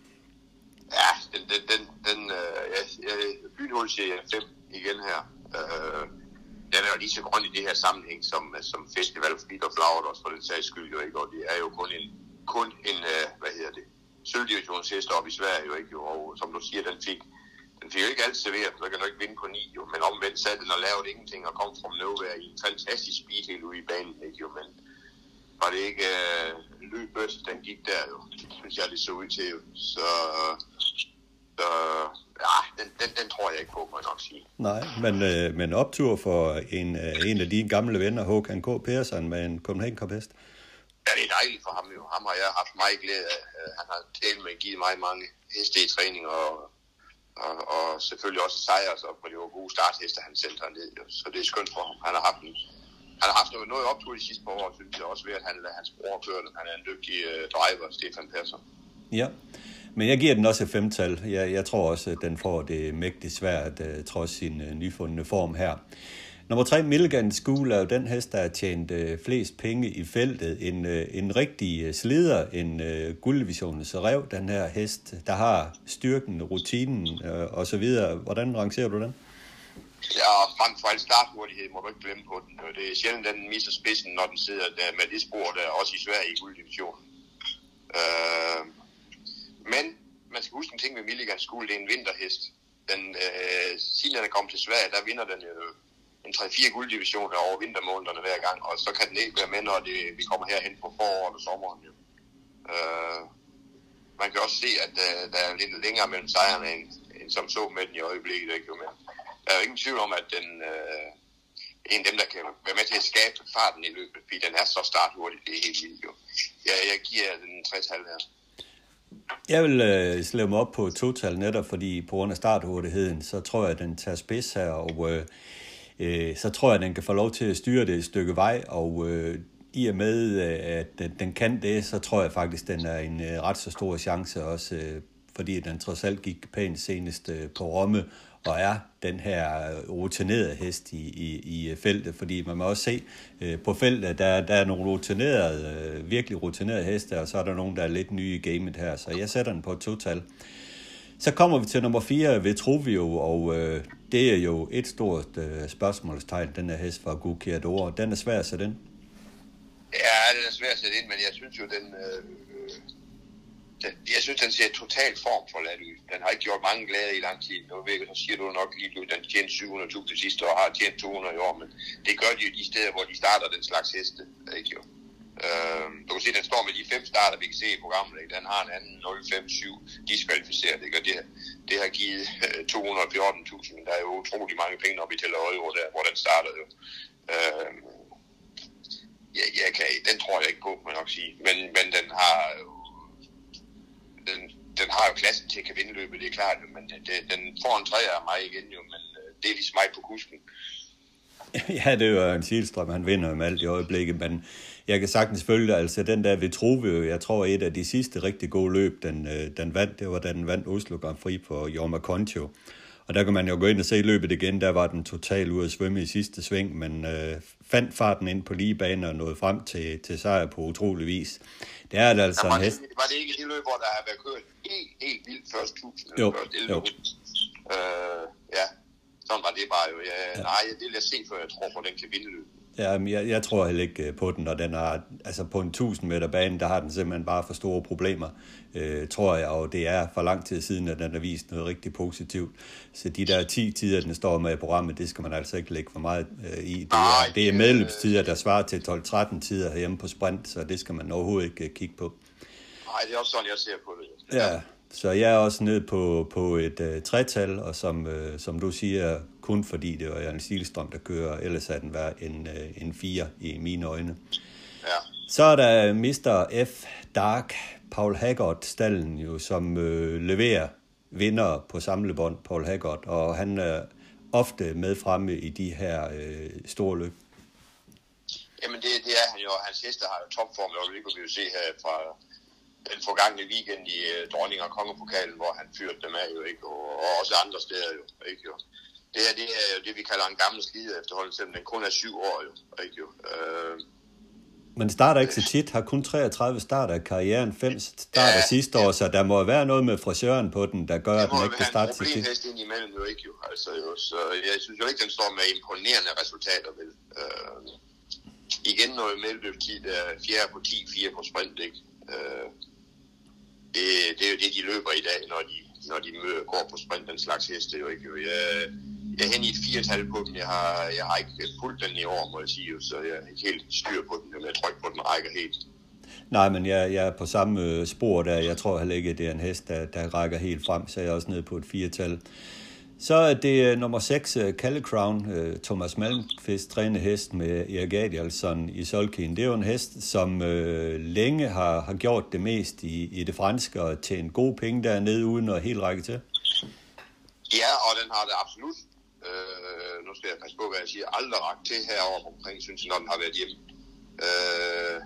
Ja, den, den, den, den øh, jeg, jeg, siger jeg 5 igen her. Øh, den er jo lige så grøn i det her sammenhæng som, øh, som Festival for Beat of også for den sags skyld jo ikke, og det er jo kun en, kun en øh, hvad hedder det, sølvdivisionshest op i Sverige jo ikke, og som du siger, den fik, den fik jo ikke alt serveret, så kan du ikke vinde på ni, jo, men omvendt sad den og lavede ingenting og kom fra nowhere i en fantastisk speed helt ude i banen, ikke, jo, men var det ikke øh, løbøst, den gik der jo, det synes jeg, det så ud til jo, så, så ja, den, den, den tror jeg ikke på, må jeg nok sige. Nej, men, øh, men optur for en, øh, en af dine gamle venner, Håkan K. Persson, med en Copenhagen Cup hest. Ja, det er dejligt for ham jo. Ham har jeg haft meget glæde af. Øh, han har talt med givet mig mange heste i træning, og, og, og selvfølgelig også sejre, så på det var gode starthester, han sendte ned. Så det er skønt for ham. Han har haft en, han har haft noget, noget optur de sidste par år, synes jeg også ved, at han, hans bror kørte. Han er en dygtig uh, driver, Stefan Persson. Ja, men jeg giver den også et femtal. Jeg, jeg tror også, at den får det mægtigt svært, uh, trods sin uh, nyfundne form her. Nummer 3, Milligan School, er jo den hest, der har tjent uh, flest penge i feltet. En, uh, en rigtig uh, slider, en uh, guldvisionens rev, den her hest, der har styrken, rutinen uh, og så videre. Hvordan rangerer du den? Ja, frem for alt starthurtighed må du ikke glemme på den. Det er sjældent, at den misser spidsen, når den sidder der med det spor, der også i Sverige i gulddivisionen. Uh, men man skal huske en ting med Milligan School, det er en vinterhest. Den, øh, siden den er kommet til Sverige, der vinder den jo en 3-4 gulddivisioner over vintermånederne hver gang, og så kan den ikke være med, når det, vi kommer herhen på foråret og sommeren. Jo. Øh, man kan også se, at øh, der er lidt længere mellem sejrene, end, end som så med den i øjeblikket. Ikke? Men der er jo ingen tvivl om, at den, øh, en af dem, der kan være med til at skabe farten i løbet, fordi den er så starthurtig, det er helt vildt jo. Jeg, jeg giver den 60 her. Jeg vil øh, slå mig op på total netop, fordi på grund af starthurtigheden, så tror jeg, at den tager spids her, og øh, øh så tror jeg, at den kan få lov til at styre det et stykke vej, og øh, i og med, øh, at den, den kan det, så tror jeg faktisk, at den er en øh, ret så stor chance også, øh, fordi den trods alt gik pænt senest øh, på Romme, og er den her øh, rutinerede hest i, i, i øh, feltet, fordi man må også se øh, på feltet, der, der er nogle rutinerede, øh, virkelig rutinerede heste, og så er der nogen, der er lidt nye i gamet her, så jeg sætter den på et total. Så kommer vi til nummer 4, Vetruvio, og øh, det er jo et stort øh, spørgsmålstegn, den her hest fra Gukiador. Den er svær at sætte ind. Ja, den er svær at sætte ind, men jeg synes jo, den, øh, den jeg synes, den ser totalt form for lad ud. Den har ikke gjort mange glade i lang tid. Nu ved, så siger du nok lige at den tjente 700.000 sidste år, har tjent 200 i år, men det gør de jo de steder, hvor de starter den slags heste. Ikke jo? Øh, du kan se, at den står med de fem starter, vi kan se i programmet. Ikke? Den har en anden 0,57 diskvalificeret, ikke? og det, det har givet øh, 214.000. Der er jo utrolig mange penge op i Tel der, hvor den startede. Jo. Øh, ja, jeg kan, den tror jeg ikke på, må jeg nok sige. Men, men den har den, den har jo klassen til at kan vinde løbet, det er klart, men det, den får en træer af mig igen jo, men øh, det er ligesom mig på kusken. Ja, det er jo en Silstrøm, han vinder med alt i øjeblikket, men jeg kan sagtens følge, altså den der Vitruvio, jeg tror et af de sidste rigtig gode løb, den, øh, den vandt, det var da den vandt Oslo Grand Prix på Jorma Concho. Og der kan man jo gå ind og se løbet igen, der var den totalt ude at svømme i sidste sving, men øh, fandt farten ind på lige banen og nåede frem til, til sejr på utrolig vis. Det er altså ja, var en hest. Det, var det ikke det løb, hvor der har været kørt helt, helt vildt først 1000? Jo, først jo. Øh, ja, sådan var det bare jo. Ja, ja. Nej, det vil jeg se, før jeg tror på, den kan vinde løbet. Ja, men jeg, jeg tror heller ikke på den, og den er, altså på en 1000 meter bane, der har den simpelthen bare for store problemer, øh, tror jeg, og det er for lang tid siden, at den har vist noget rigtig positivt. Så de der 10 tider, den står med i programmet, det skal man altså ikke lægge for meget øh, i. Det er, det er medløbstider, der svarer til 12-13 tider herhjemme på sprint, så det skal man overhovedet ikke kigge på. Nej, det er også sådan, jeg ser på det. Ja, så jeg er også nede på, på et uh, tretal, og som, uh, som du siger, kun fordi det var en stilstrøm, der kører, ellers er den været en, uh, en fire i mine øjne. Ja. Så er der Mr. F. Dark, Paul Haggard, stallen jo, som uh, leverer vinder på samlebånd, Paul Haggard, og han er ofte med fremme i de her uh, store løb. Jamen det, det er han jo, hans heste har jo topform, og det kunne vi jo se her fra den forgangne weekend i uh, Dronning og Kongepokalen, hvor han fyrte dem af jo, ikke? Og, og også andre steder jo, ikke jo. Det her, det er jo det, vi kalder en gammel skide efterhånden, selvom den kun er syv år jo, ikke jo. Uh, Men starter ikke så tit, har kun 33 starter af karrieren, 5 starter ja, sidste år, ja. så der må være noget med frisøren på den, der gør, at den ikke kan starte så tit. Det må ind imellem jo ikke jo, altså jo, så jeg synes jo ikke, den står med imponerende resultater, vel. Øh, igen noget medløbstid, der er 4 på 10, 4 på sprint, ikke? Øh, det, det er jo det, de løber i dag, når de, når de møder, går på sprint, den slags heste, jo ikke jo. Jeg, jeg er hen i et firetal på dem. Jeg har, jeg har ikke fulgt den i år, må jeg sige, så jeg er ikke helt styr på den, men jeg tror ikke på, den rækker helt. Nej, men jeg, jeg er på samme øh, spor der. Jeg tror heller ikke, at det er en hest, der, der rækker helt frem, så jeg er også nede på et firetal. Så er det uh, nummer 6, uh, Calle Crown, Thomas Malmqvist, træner hest med Erik Adielsson i Solkien. Det er jo en hest, som uh, længe har, har gjort det mest i, i det franske og tjent gode penge dernede, uden at helt række til. Ja, og den har det absolut øh, nu skal jeg passe på, hvad jeg siger. Aldrig ragt til herovre omkring, synes jeg, når den har været hjemme. Øh,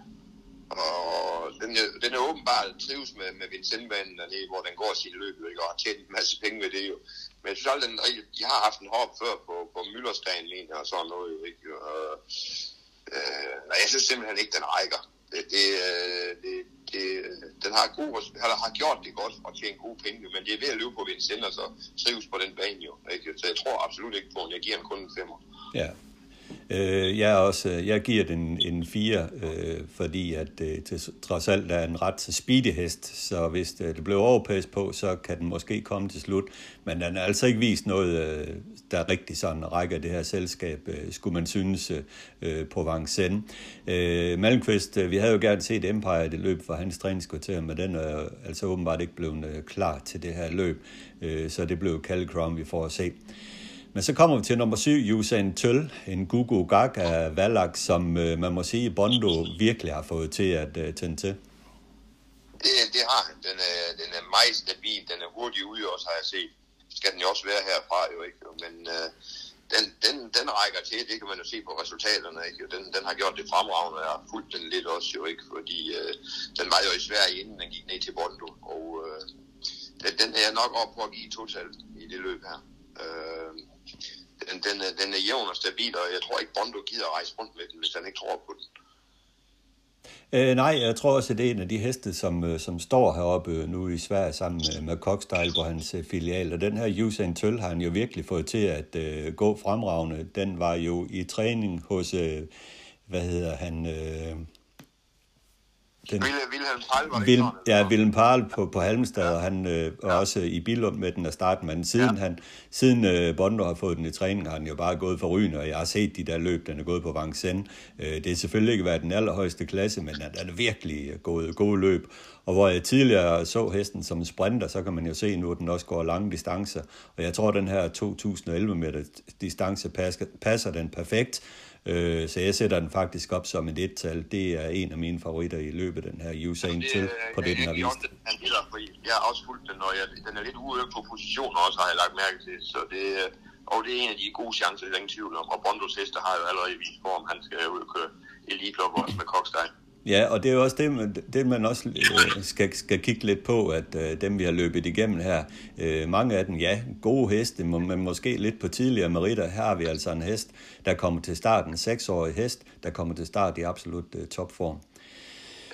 og den, den er åbenbart trives med, med Vincentbanen dernede, hvor den går sin løb, ikke? og har tjent en masse penge med det jo. Men jeg synes aldrig, den, de har haft en hop før på, på Møllerstaden, mener og sådan noget. Jo, ikke? Og, øh, nej, jeg synes simpelthen ikke, den rækker. Det, det, øh, det, det, den har, god, har, har gjort det godt og tjent gode penge, men det er ved at løbe på Vincennes og så trives på den bane jo. Ikke? Så jeg tror absolut ikke på at Jeg giver ham kun en femmer. Ja, Øh, jeg, er også, øh, jeg giver den en 4, øh, fordi at det til, trods alt er en ret speedy hest, så hvis det, det blev overpas på, så kan den måske komme til slut. Men den har altså ikke vist noget, øh, der rigtig sådan rækker det her selskab, øh, skulle man synes, øh, på Vincennes. Øh, Malmqvist, øh, vi havde jo gerne set Empire i det løb for hans træningskvarter, men den er altså åbenbart ikke blevet øh, klar til det her løb, øh, så det blev Cal vi får at se. Men så kommer vi til nummer syv, Usain Tøl, en Gugu Gaga Valak, som øh, man må sige, Bondo virkelig har fået til at øh, tænde til. Det, det har han. Den er, den er meget stabil. Den er hurtig ude også, har jeg set. Skal den jo også være herfra, jo ikke? Men øh, den, den, den rækker til, det kan man jo se på resultaterne, ikke? Den, den har gjort det fremragende, og har fulgt den lidt også, jo ikke? Fordi øh, den var jo i Sverige, inden den gik ned til Bondo, og øh, den, den er nok op på at give total i det løb her. Øh, den, den, er, den er jævn og stabil, og jeg tror ikke, Bondo gider at rejse rundt med den, hvis han ikke tror på den. Øh, nej, jeg tror også, at det er en af de heste, som, øh, som står heroppe øh, nu i Sverige sammen med, med Cockstyle på hans øh, filial. Og den her Usain Tøl har han jo virkelig fået til at øh, gå fremragende. Den var jo i træning hos, øh, hvad hedder han, øh, den, Wilhelm Pahl var det Vil, Ja, Wilhelm Pahl på, på Halmstad, ja. og han øh, var ja. også i Billund med den at starte, men siden, ja. han, siden øh, Bondo har fået den i træning, har han jo bare gået for rygende, og jeg har set de der løb, den er gået på Vincennes. Øh, det er selvfølgelig ikke været den allerhøjeste klasse, men den er virkelig gået gode løb. Og hvor jeg tidligere så hesten som sprinter, så kan man jo se nu, at den også går lange distancer. Og jeg tror, at den her 2011 meter distance passer, passer den perfekt. Øh, så jeg sætter den faktisk op som et et-tal. Det er en af mine favoritter i løbet den her Usain til, på det, den har vist. Jeg har også fulgt den, og jeg, den er lidt ude på positioner også, har jeg lagt mærke til. Så det, og det er en af de gode chancer, det er ingen tvivl om. Og Bondos hester har jo allerede vist form, han skal ud og køre elite også med Kokstein. Ja, og det er jo også det, man, det, man også øh, skal, skal kigge lidt på, at øh, dem, vi har løbet igennem her, øh, mange af dem, ja, gode heste, men måske lidt på tidligere meritter. Her har vi altså en hest, der kommer til starten, en seksårig hest, der kommer til start i absolut øh, topform.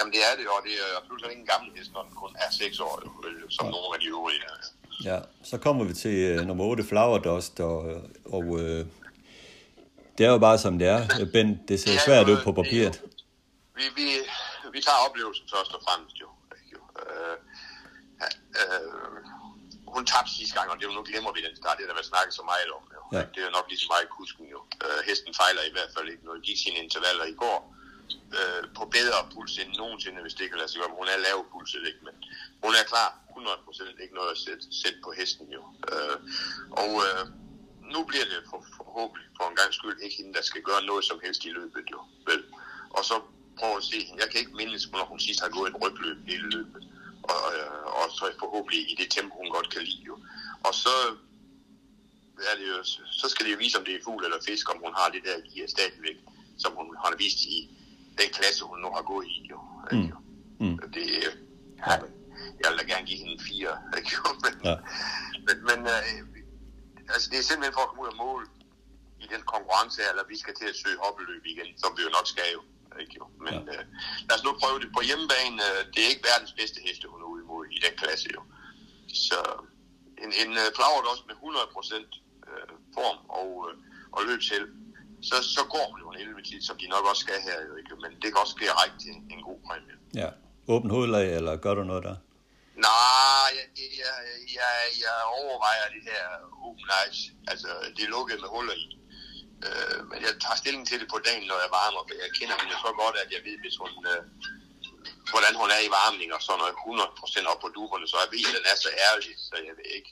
Jamen det er det, og det er absolut ikke en gammel hest, når den kun er seks år, som ja. nogle af de øvrige. Ja, så kommer vi til øh, nummer 8, Flower Dust, og, og øh, det er jo bare som det er. Ben, det ser det svært ud på papiret vi, vi, vi tager oplevelsen først og fremmest jo. jo. Øh, øh, hun tabte sidste gang, og det nu glemmer vi den start, det der været snakket så meget om. Jo. Ja. Det er nok lige så meget kusken jo. Øh, hesten fejler i hvert fald ikke noget. Gik sine intervaller i går øh, på bedre puls end nogensinde, hvis det kan lade sig gøre. Hun er lav puls, ikke? men hun er klar 100% ikke noget at sætte, sætte på hesten jo. Øh, og øh, nu bliver det for, forhåbentlig for en gang skyld ikke hende, der skal gøre noget som helst i løbet jo. Vel? Og så prøve at se. Jeg kan ikke mindes, hvornår hun sidst har gået et rødt løb hele løbet. Og, øh, og så forhåbentlig i det tempo, hun godt kan lide. Jo. Og så er det jo, så skal det jo vise, om det er fugl eller fisk, om hun har det der gear stadigvæk, som hun har vist i den klasse, hun nu har gået i. Jo. Mm. Mm. Det, ja, jeg vil da gerne give hende en fire. Ikke? men, ja. men, men øh, altså, det er simpelthen for at komme ud af mål i den konkurrence, eller vi skal til at søge hoppeløb igen, som vi jo nok skal jo. Ikke, jo? Men ja. øh, lad os nu prøve det på hjemmebane. Øh, det er ikke verdens bedste heste, hun er ude imod i den klasse. Jo. Så en, en uh, flower også med 100% øh, form og, øh, og løb selv, så, så går hun jo en 11 tid, som de nok også skal her. Jo, ikke? Men det kan også ske række til en, en god præmie. Ja. Åben hovedlag, eller gør du noget der? Nej, jeg, jeg, jeg, jeg overvejer det her open eyes. Altså, det er lukket med huller i. Øh, men jeg tager stilling til det på dagen, når jeg varmer, for jeg kender hende så godt, at jeg ved, hvis hun, øh, hvordan hun er i varmning og sådan noget, 100% op på duberne, så jeg ved, at den er så ærlig, så jeg ved ikke.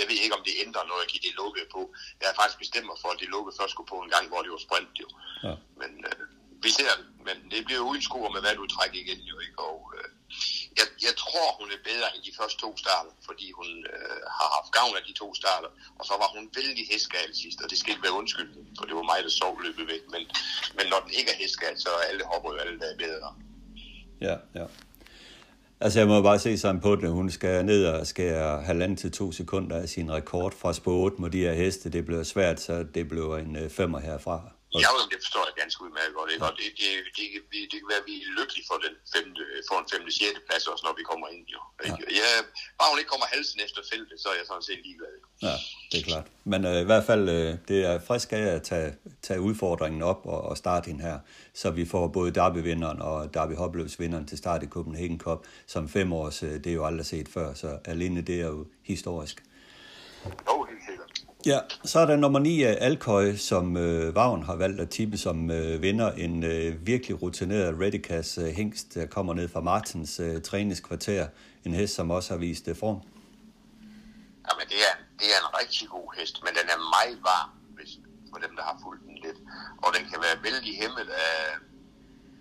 Jeg ved ikke, om det ændrer noget at give det lukket på. Jeg har faktisk bestemt mig for, at det lukket først skulle på en gang, hvor det var sprint, jo. Ja. Men øh, vi ser det, men det bliver uden skruer med hvad du trækker igen, jo ikke? Og, øh, jeg, jeg tror, hun er bedre end de første to starter, fordi hun øh, har haft gavn af de to starter. Og så var hun vældig hestgal sidst, og det skal ikke være undskyldning, for det var mig, der sov løbet væk. Men, men når den ikke er hestgal, så er alle hopper jo alle dage bedre. Ja, ja. Altså jeg må bare se sådan på det, hun skal ned og skære halvanden til to sekunder af sin rekord fra spå 8 mod de her heste. Det bliver svært, så det bliver en øh, femmer herfra. Ja, det forstår jeg ganske udmærket godt. Ikke? Og det, det, det, det, det kan være, at vi er lykkelige for, den femte, for en femte, sjette plads også, når vi kommer ind. Jo. Ikke? Ja. Ja, bare hun ikke kommer halsen efter feltet, så er jeg sådan set ligeglad. Ja, det er klart. Men øh, i hvert fald, øh, det er frisk af at tage, tage udfordringen op og, og starte hende her, så vi får både Derby-vinderen og Derby Hopløbs-vinderen til start i Copenhagen Cup, som fem års, øh, det er jo aldrig set før, så alene det er jo historisk. Jo, sikkert. Ja, så er der nummer 9 af Alkøj, som øh, Vagn har valgt at tippe som øh, vinder. En øh, virkelig rutineret Redicas øh, hængst, der kommer ned fra Martins øh, træningskvarter. En hest, som også har vist øh, form. Jamen, det er, det er en rigtig god hest, men den er meget varm, hvis, for dem, der har fulgt den lidt. Og den kan være vældig hæmmet af,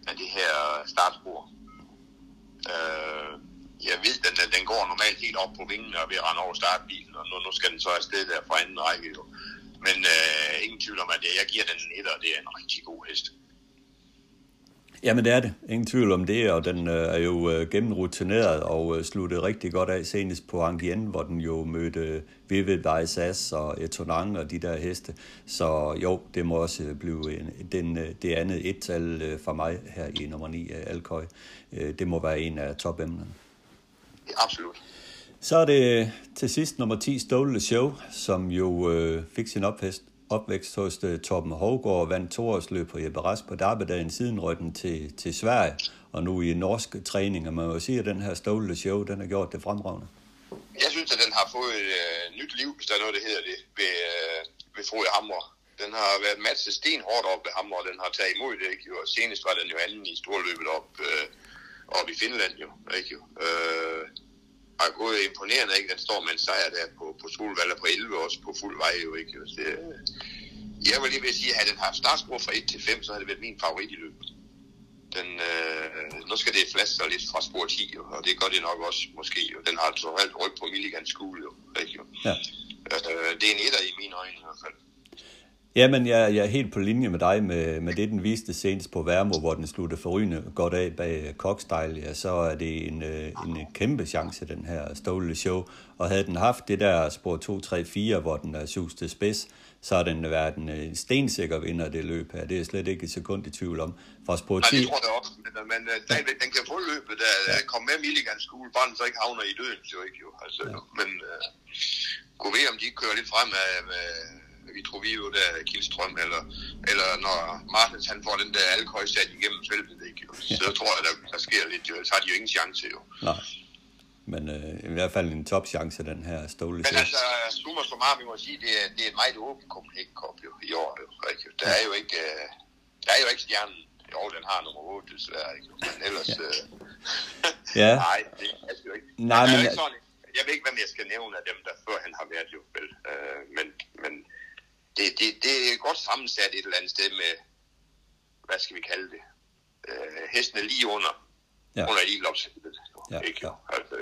af det her startspor. Øh, jeg ved, den, den går normalt helt op på vingen og ved at rende over startbilen, og nu, nu skal den så afsted der fra anden række. Jo. Men øh, ingen tvivl om, at jeg giver den en etter, og det er en rigtig god hest. Jamen det er det. Ingen tvivl om det, og den øh, er jo øh, gennemrutineret og øh, sluttede rigtig godt af senest på Angien, hvor den jo mødte øh, Vivid Vaisas og Etonang og de der heste. Så jo, det må også øh, blive en, den, øh, det andet et-tal øh, for mig her i nummer 9 af Alkøj. Øh, det må være en af topemnerne. Absolut. Så er det til sidst nummer 10, Stole Show, som jo øh, fik sin opvækst, opvækst hos uh, Torben Hovgaard og vandt toårsløb på Jeppe Rask på Darbedagen siden ryggen til, til Sverige, og nu i norsk træning. Og man må sige, at den her Stole Show, den har gjort det fremragende. Jeg synes, at den har fået et uh, nyt liv, hvis der er noget, der hedder det, ved, uh, ved Frode Hammer. Den har været matchet stenhårdt op ved Hammer, og den har taget imod det, ikke? Og senest var den jo anden i storløbet op, uh, op i Finland, jo. Ikke? Uh, har gået imponerende, ikke? Den står med en sejr der på, på Solvalder på 11 også på fuld vej, jo ikke? Det, jeg vil lige vil sige, at havde den haft startspor fra 1 til 5, så havde det været min favorit i løbet. Den, øh, nu skal det flaske sig lidt fra spor 10, jo, og det gør det nok også, måske. Jo. Den har altså alt ryg på Milligan School, jo. Ikke, jo. Ja. Øh, det er en etter i mine øjne i hvert fald. Jamen, jeg, jeg er helt på linje med dig med, med det, den viste senest på Værmo, hvor den sluttede forrygende godt af bag Cockstyle. Ja, så er det en, øh, en kæmpe chance, den her Stole Show. Og havde den haft det der spor 2, 3, 4, hvor den er sus til spids, så har den været en, en stensikker vinder det løb her. Det er slet ikke et sekund i tvivl om. Fra spor 10... Nej, det tror jeg også, men, men den, den kan få løbet der. Ja. Kom med Milligan School, bare den så ikke havner i døden, jo ikke jo. Altså, ja. Men uh, kunne vi, om de kører lidt frem af, med, Vitrovio, der Kildstrøm, eller, eller når Martins han får den der alkohol sat igennem feltet, ikke? Jo. Så ja. tror jeg, der, der sker lidt, jo. så har de jo ingen chance, jo. Nej. Men øh, i hvert fald en topchance, den her stole. Men altså, summa summarum, vi må sige, det er, det er et meget åbent Cup jo, i år. Jo, ikke? Der er jo ikke, øh, der er jo ikke stjernen. Jo, den har nummer 8, desværre, ikke? Men ellers... Øh, ja. nej, det er jo ikke. Nej, men... Ikke sådan, jeg ved ikke, hvem jeg skal nævne af dem, der før han har været jo, vel. Øh, men, men det, det, det er godt sammensat et eller andet sted med, hvad skal vi kalde det, øh, hestene lige under, ja. under eliteopsættet. Ja, ikke? Ja. Altså,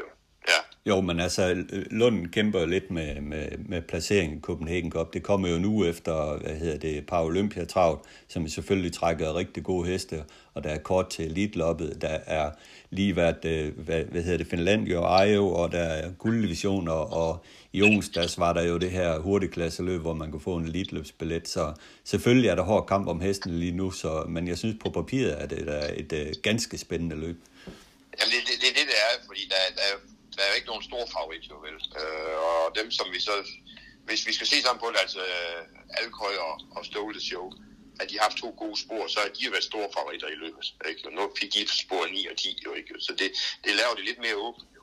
ja. Jo, men altså, Lund kæmper lidt med, med, med placeringen i Copenhagen Cup. Det kommer jo nu efter, hvad hedder det, par Olympia travlt, som selvfølgelig trækker rigtig gode heste, og der er kort til elitloppet. Der er lige været, øh, hvad, hvad hedder det, Finland jo Ejo, og der er gulddivisioner, og i onsdags var der jo det her hurtigklasseløb, hvor man kunne få en elitløbsbillet, så selvfølgelig er der hård kamp om hesten lige nu, så, men jeg synes på papiret, at det er et, et, ganske spændende løb. Jamen det det, det, det, det er, fordi der, der, der er jo ikke nogen stor favorit, jo vel. Øh, og dem, som vi så... Hvis vi skal se sammen på det, altså øh, Alkøj og, og Ståle Show, at de har haft to gode spor, så er de jo været store favoritter i løbet. Ikke? Og nu fik de spor 9 og 10, jo ikke? Så det, det laver det lidt mere åbent. Jo.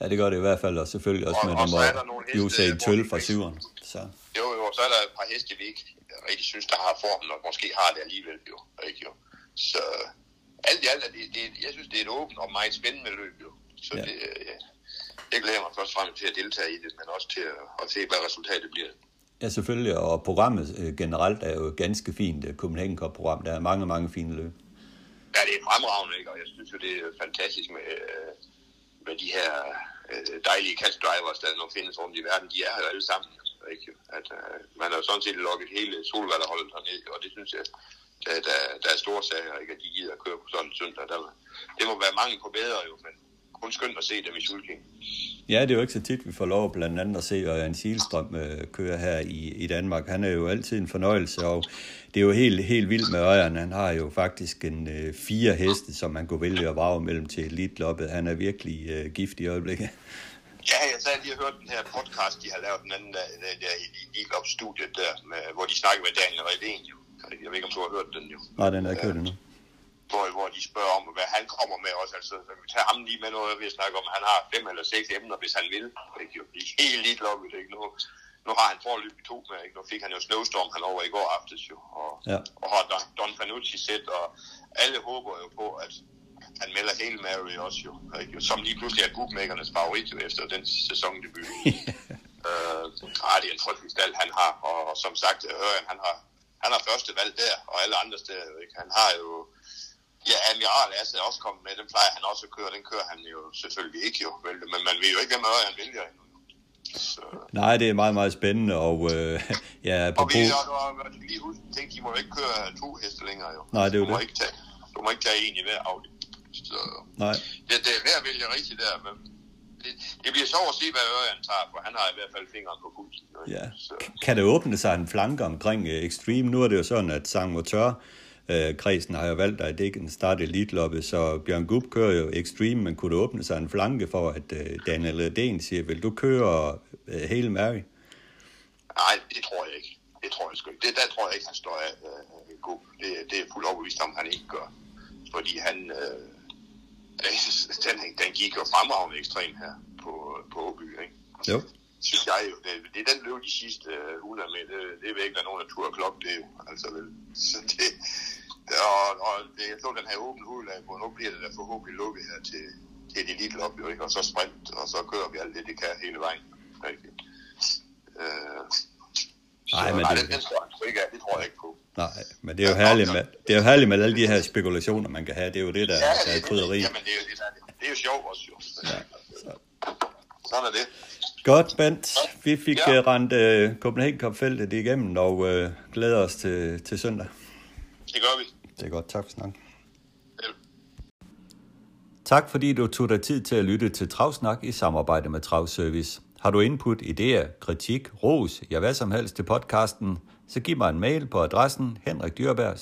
Ja, det gør det i hvert fald, og selvfølgelig også Og- med og er se hvor tøl fra syveren. Så. Jo, jo, så er der et par heste, vi ikke rigtig synes, der har formen, og måske har det alligevel, jo. Ikke, jo. Så alt i alt er det, det, jeg synes, det er et åbent og meget spændende løb, jo. Så Ja. det, øh, jeg glæder mig først fremmest til at deltage i det, men også til at, at se, hvad resultatet bliver. Ja, selvfølgelig, og programmet øh, generelt er jo ganske fint øh, Copenhagen Cup-program. Der er mange, mange fine løb. Ja, det er fremragende, ikke? Og jeg synes jo, det er fantastisk med, øh, med de her dejlige catch drivers, der nu findes rundt i verden. De er her jo alle sammen, altså, ikke? At, uh, man har jo sådan set lukket hele solvalderholdet herned, og det synes jeg, der, der, der er store sager, ikke? At de gider at køre på sådan en søndag. Der, det må være mange på bedre, jo, men kun skønt at se dem i sulking. Ja, det er jo ikke så tit, vi får lov blandt andet at se Ørjan Silstrøm øh, køre her i, i Danmark. Han er jo altid en fornøjelse, og det er jo helt, helt vildt med Ørjan. Han har jo faktisk en øh, fire heste, som man kunne vælge at vrage mellem til elitloppet. Han er virkelig øh, gift i øjeblikket. Ja, jeg sad lige og hørte den her podcast, de har lavet den anden dag, der, der i, i, i studiet der, med, hvor de snakker med Daniel Redén. Jeg ved ikke, om du har hørt den, jo. Nej, den er ikke hørt endnu. Hvor, hvor de spørger om, hvad han kommer med også. Altså, så vi tager ham lige med noget, vi snakker om, han har fem eller seks emner, hvis han vil. Ikke? Jo, I helt lidt lukket, ikke? Nu, nu har han i to med, ikke? Nu fik han jo Snowstorm han over i går aftes, jo. Og, Ja. og har Don, Don Fanucci sæt, og alle håber jo på, at han melder hele Mary også jo, ikke? som lige pludselig er bookmakernes favorit jo, efter den sæsondebut. øh, ah, det er en frygtelig stald, han har, og, og som sagt, Ørjan, han har, han har første valg der, og alle andre steder, ikke? Han har jo, ja, Admiral Asse er også kommet med, den plejer han også at køre, den kører han jo selvfølgelig ikke jo, vel, men man ved jo ikke, hvem Ørjan vælger endnu. Så, Nej, det er meget, meget spændende, og øh, ja, og vi og, og, lige huske, tænk, de må jo ikke køre to heste længere jo. Nej, det er jo du må det. Ikke tage, du må ikke tage en i hver afdeling. Så Nej, det, det er at vælge rigtigt der, men det, det bliver sjovt at se, hvad Ørjan tager, for han har i hvert fald fingeren på pulsen. ja. Så, Kan det åbne sig en flanke omkring øh, Extreme? Nu er det jo sådan, at Sang Motor øh, kredsen har jo valgt, at det ikke kan starte elitloppet, så Bjørn Gub kører jo Extreme, men kunne det åbne sig en flanke for, at øh, Daniel Redén siger, vil du køre øh, hele Mary? nej, det tror jeg ikke. Det tror jeg sgu ikke. Det, der tror jeg ikke, han står af øh, god. Det, det er fuldt overbevist om, han ikke gør. Fordi han, øh, den, den gik jo fremragende ekstrem her på, på Åby, ikke? Jo. Synes jeg jo, det, det er den løb de sidste øh, 100 med, det, det vil ikke være nogen, der turde klokke det jo, altså vel. Så det, og, og det, jeg så den her åbne hudlag, hvor nu bliver det da forhåbentlig lukket her til, til et elitlop, jo ikke, og så sprint, og så kører vi alt det, det kan hele vejen, ikke? Øh, Nej, så, men nej, det- den, den står ikke af, det tror jeg ikke på. Nej, men det er jo herligt med, det er jo herligt med alle de her spekulationer, man kan have. Det er jo det, der, der er det, krydderi. jamen, det er jo det, der, er det. det er jo sjovt også, jo. Ja, så. Sådan er det. Godt, Bent. Vi fik Ja. ja. rendt uh, Copenhagen Cup-feltet igennem, og uh, glæder os til, til søndag. Det gør vi. Det er godt. Tak for snakken. Tak fordi du tog dig tid til at lytte til Travsnak i samarbejde med Travservice. Har du input, idéer, kritik, ros, ja hvad som helst til podcasten, så giv mig en mail på adressen henrikdyrberg